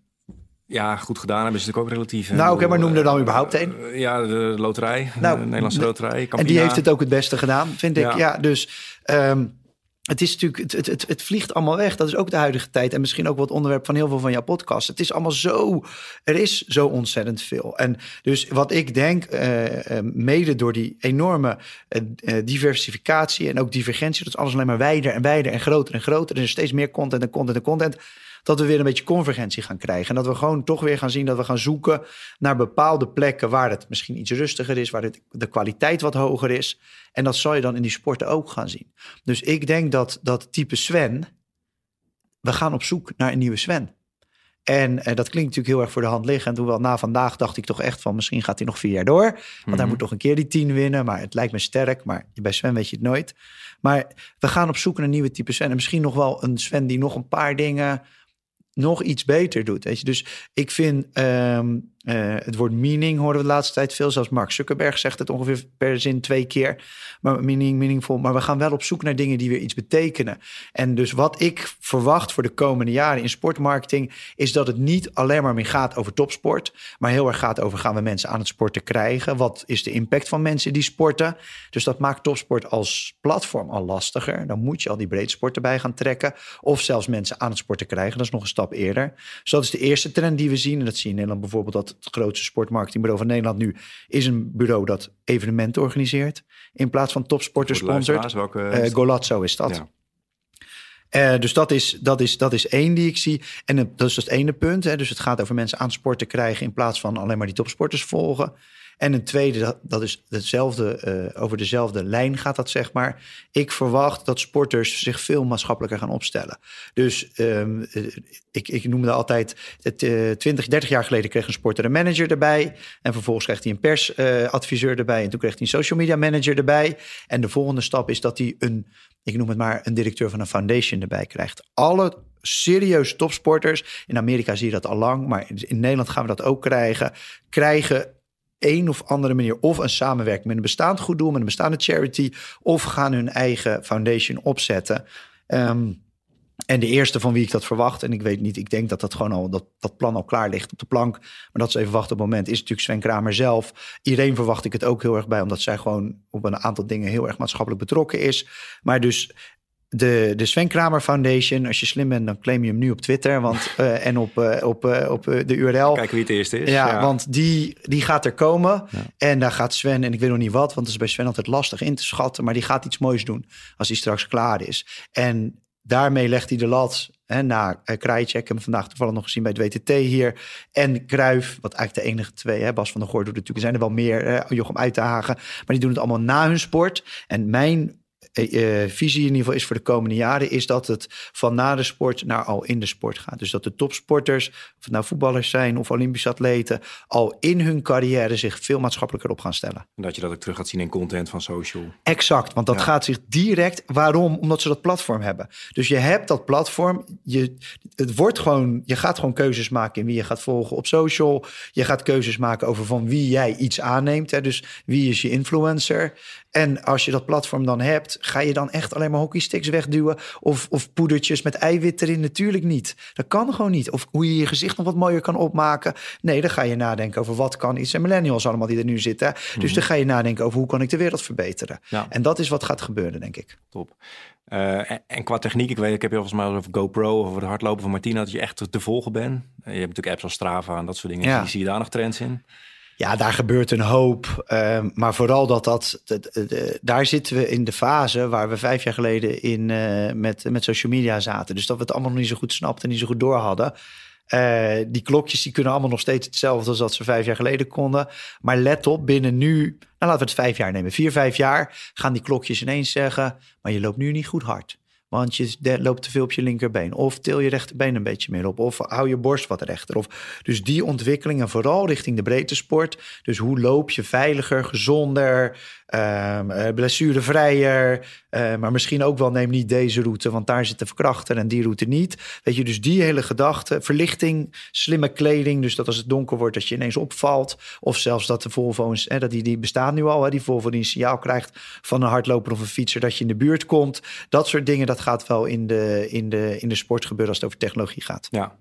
Ja, goed gedaan hebben is natuurlijk ook relatief. Nou, oké, bedoel, maar noem er dan eh, überhaupt één. eh, Ja, de loterij, Nou, de Nederlandse de- loterij. En Campina. die heeft het ook het beste gedaan, vind ik. Ja. Ja, dus ehm, het is natuurlijk, het, het, het, vliegt allemaal weg. Dat is ook de huidige tijd. En misschien ook wat onderwerp van heel veel van jouw podcast. Het is allemaal zo, er is zo ontzettend veel. En dus wat ik denk, eh, eh, mede door die enorme eh, diversificatie en ook divergentie, dat is alles alleen maar wijder en wijder en groter en groter. Er is steeds meer content en content en content. Dat we weer een beetje convergentie gaan krijgen. En dat we gewoon toch weer gaan zien dat we gaan zoeken naar bepaalde plekken waar het misschien iets rustiger is, waar het, de kwaliteit wat hoger is. En dat zal je dan in die sporten ook gaan zien. Dus ik denk dat dat type Sven, we gaan op zoek naar een nieuwe Sven. En eh, dat klinkt natuurlijk heel erg voor de hand liggen. En hoewel na vandaag dacht ik toch echt van misschien gaat hij nog vier jaar door. Want hij Mhm. moet toch een keer die tien winnen. Maar het lijkt me sterk. Maar bij Sven weet je het nooit. Maar we gaan op zoek naar een nieuwe type Sven. En misschien nog wel een Sven die nog een paar dingen nog iets beter doet. Weet je? Dus ik vind ehm, eh, het woord meaning horen we de laatste tijd veel. Zelfs Mark Zuckerberg zegt het ongeveer per zin twee keer. Maar meaning, meaningful. Maar we gaan wel op zoek naar dingen die weer iets betekenen. En dus wat ik verwacht voor de komende jaren in sportmarketing... is dat het niet alleen maar meer gaat over topsport... maar heel erg gaat over gaan we mensen aan het sporten krijgen? Wat is de impact van mensen die sporten? Dus dat maakt topsport als platform al lastiger. Dan moet je al die breedsport erbij gaan trekken. Of zelfs mensen aan het sporten krijgen. Dat is nog een stap eerder. Dus dat is de eerste trend die we zien. En dat zie je in Nederland bijvoorbeeld... dat het grootste sportmarketingbureau van Nederland nu... is een bureau dat evenementen organiseert... in plaats van topsporters sponsort. welke... Eh, Golazzo is dat. Ja. Uh, dus dat is, dat, is, dat is één die ik zie. En dat is het ene punt. Hè. Dus het gaat over mensen aan sport te krijgen in plaats van alleen maar die topsporters volgen. En een tweede, dat, dat is hetzelfde, uh, over dezelfde lijn gaat dat zeg maar. Ik verwacht dat sporters zich veel maatschappelijker gaan opstellen. Dus um, ik, ik noemde altijd, het, uh, 20, 30 jaar geleden kreeg een sporter een manager erbij. En vervolgens kreeg hij een persadviseur erbij. En toen kreeg hij een social media manager erbij. En de volgende stap is dat hij een, ik noem het maar, een directeur van een foundation erbij krijgt. Alle serieuze topsporters, in Amerika zie je dat al lang, maar in Nederland gaan we dat ook krijgen, krijgen een of andere manier of een samenwerking met een bestaand goed doel, met een bestaande charity, of gaan hun eigen foundation opzetten. Um, en de eerste van wie ik dat verwacht, en ik weet niet, ik denk dat dat gewoon al dat, dat plan al klaar ligt op de plank. Maar dat ze even wachten op het moment, is natuurlijk Sven Kramer zelf. Iedereen verwacht ik het ook heel erg bij, omdat zij gewoon op een aantal dingen heel erg maatschappelijk betrokken is. Maar dus de, de Sven Kramer Foundation. Als je slim bent, dan claim je hem nu op Twitter want, uh, <laughs> en op, uh, op, uh, op de URL. Kijk wie het eerste is. Ja, ja. want die, die gaat er komen. Ja. En daar gaat Sven, en ik weet nog niet wat, want het is bij Sven altijd lastig in te schatten. Maar die gaat iets moois doen als hij straks klaar is. En daarmee legt hij de lat hè, naar uh, Krajicek. Ik heb hem vandaag toevallig nog gezien bij het WTT hier. En Kruif, wat eigenlijk de enige twee. Hè, Bas van der Goor doet natuurlijk. Er zijn er wel meer, uh, Jochem uit te hagen. Maar die doen het allemaal na hun sport. En mijn uh, visie in ieder geval is voor de komende jaren, is dat het van na de sport naar al in de sport gaat. Dus dat de topsporters, of het nou voetballers zijn of Olympische atleten, al in hun carrière zich veel maatschappelijker op gaan stellen. En dat je dat ook terug gaat zien in content van social. Exact, want dat ja. gaat zich direct. Waarom? Omdat ze dat platform hebben. Dus je hebt dat platform. Je, het wordt gewoon, je gaat gewoon keuzes maken in wie je gaat volgen op social. Je gaat keuzes maken over van wie jij iets aanneemt. Hè? Dus wie is je influencer? En als je dat platform dan hebt, ga je dan echt alleen maar hockeysticks wegduwen? Of, of poedertjes met eiwit erin? Natuurlijk niet. Dat kan gewoon niet. Of hoe je je gezicht nog wat mooier kan opmaken. Nee, dan ga je nadenken over wat kan iets. En millennials allemaal die er nu zitten. Mm -hmm. Dus dan ga je nadenken over hoe kan ik de wereld verbeteren. Ja. En dat is wat gaat gebeuren, denk ik. Top. Uh, en, en, qua techniek, ik weet, ik heb je volgens mij over GoPro of over het hardlopen van Martina, dat je echt te volgen bent. Je hebt natuurlijk apps als Strava en dat soort dingen. Ja. Zie je daar nog trends in? Ja, daar gebeurt een hoop. Uh, maar vooral dat dat. De, de, daar zitten we in de fase waar we vijf jaar geleden in uh, met, met social media zaten. Dus dat we het allemaal nog niet zo goed snapten en niet zo goed door hadden. Uh, die klokjes die kunnen allemaal nog steeds hetzelfde als dat ze vijf jaar geleden konden. Maar let op, binnen nu, nou laten we het vijf jaar nemen. Vier, vijf jaar gaan die klokjes ineens zeggen, maar je loopt nu niet goed hard. Want je loopt te veel op je linkerbeen. Of til je rechterbeen een beetje meer op. Of hou je borst wat rechter. Of, dus die ontwikkelingen vooral richting de breedte sport. Dus hoe loop je veiliger, gezonder, um, blessurevrijer. Uh, maar misschien ook wel neem niet deze route, want daar zit de verkrachter en die route niet. Weet je, dus die hele gedachte. Verlichting, slimme kleding. Dus dat als het donker wordt, dat je ineens opvalt. Of zelfs dat de Volvo's, hè, dat die, die bestaat nu al, hè, die Volvo die een signaal krijgt van een hardloper of een fietser dat je in de buurt komt. Dat soort dingen, dat gaat wel in de, in de, in de sport gebeuren als het over technologie gaat. Ja.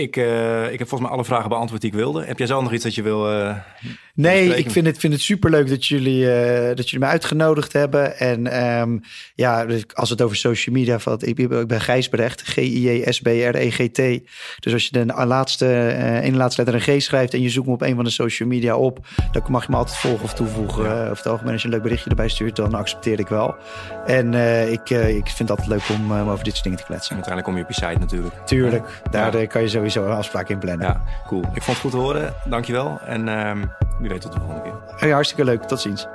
Ik, uh, ik heb volgens mij alle vragen beantwoord die ik wilde. Heb jij zelf nog iets dat je wil? Uh, nee, ik vind het, vind het superleuk dat jullie, uh, dat jullie me uitgenodigd hebben. En um, ja, als het over social media valt, ik, ik ben Gijsbrecht, G-I-J-S-B-R-E-G-T. Dus als je de laatste, in de laatste letter een G schrijft en je zoekt me op een van de social media op, dan mag je me altijd volgen of toevoegen. Ja. Of het algemeen als je een leuk berichtje erbij stuurt, dan accepteer ik wel. En ik, ik vind het altijd leuk om over dit soort dingen te kletsen. En uiteindelijk kom je op je site natuurlijk. Tuurlijk, daar ja. kan je sowieso sowieso een afspraak in plannen. Ja, cool. Ik vond het goed te horen. Dankjewel. En um, wie weet tot de volgende keer. Hey, hartstikke leuk. Tot ziens.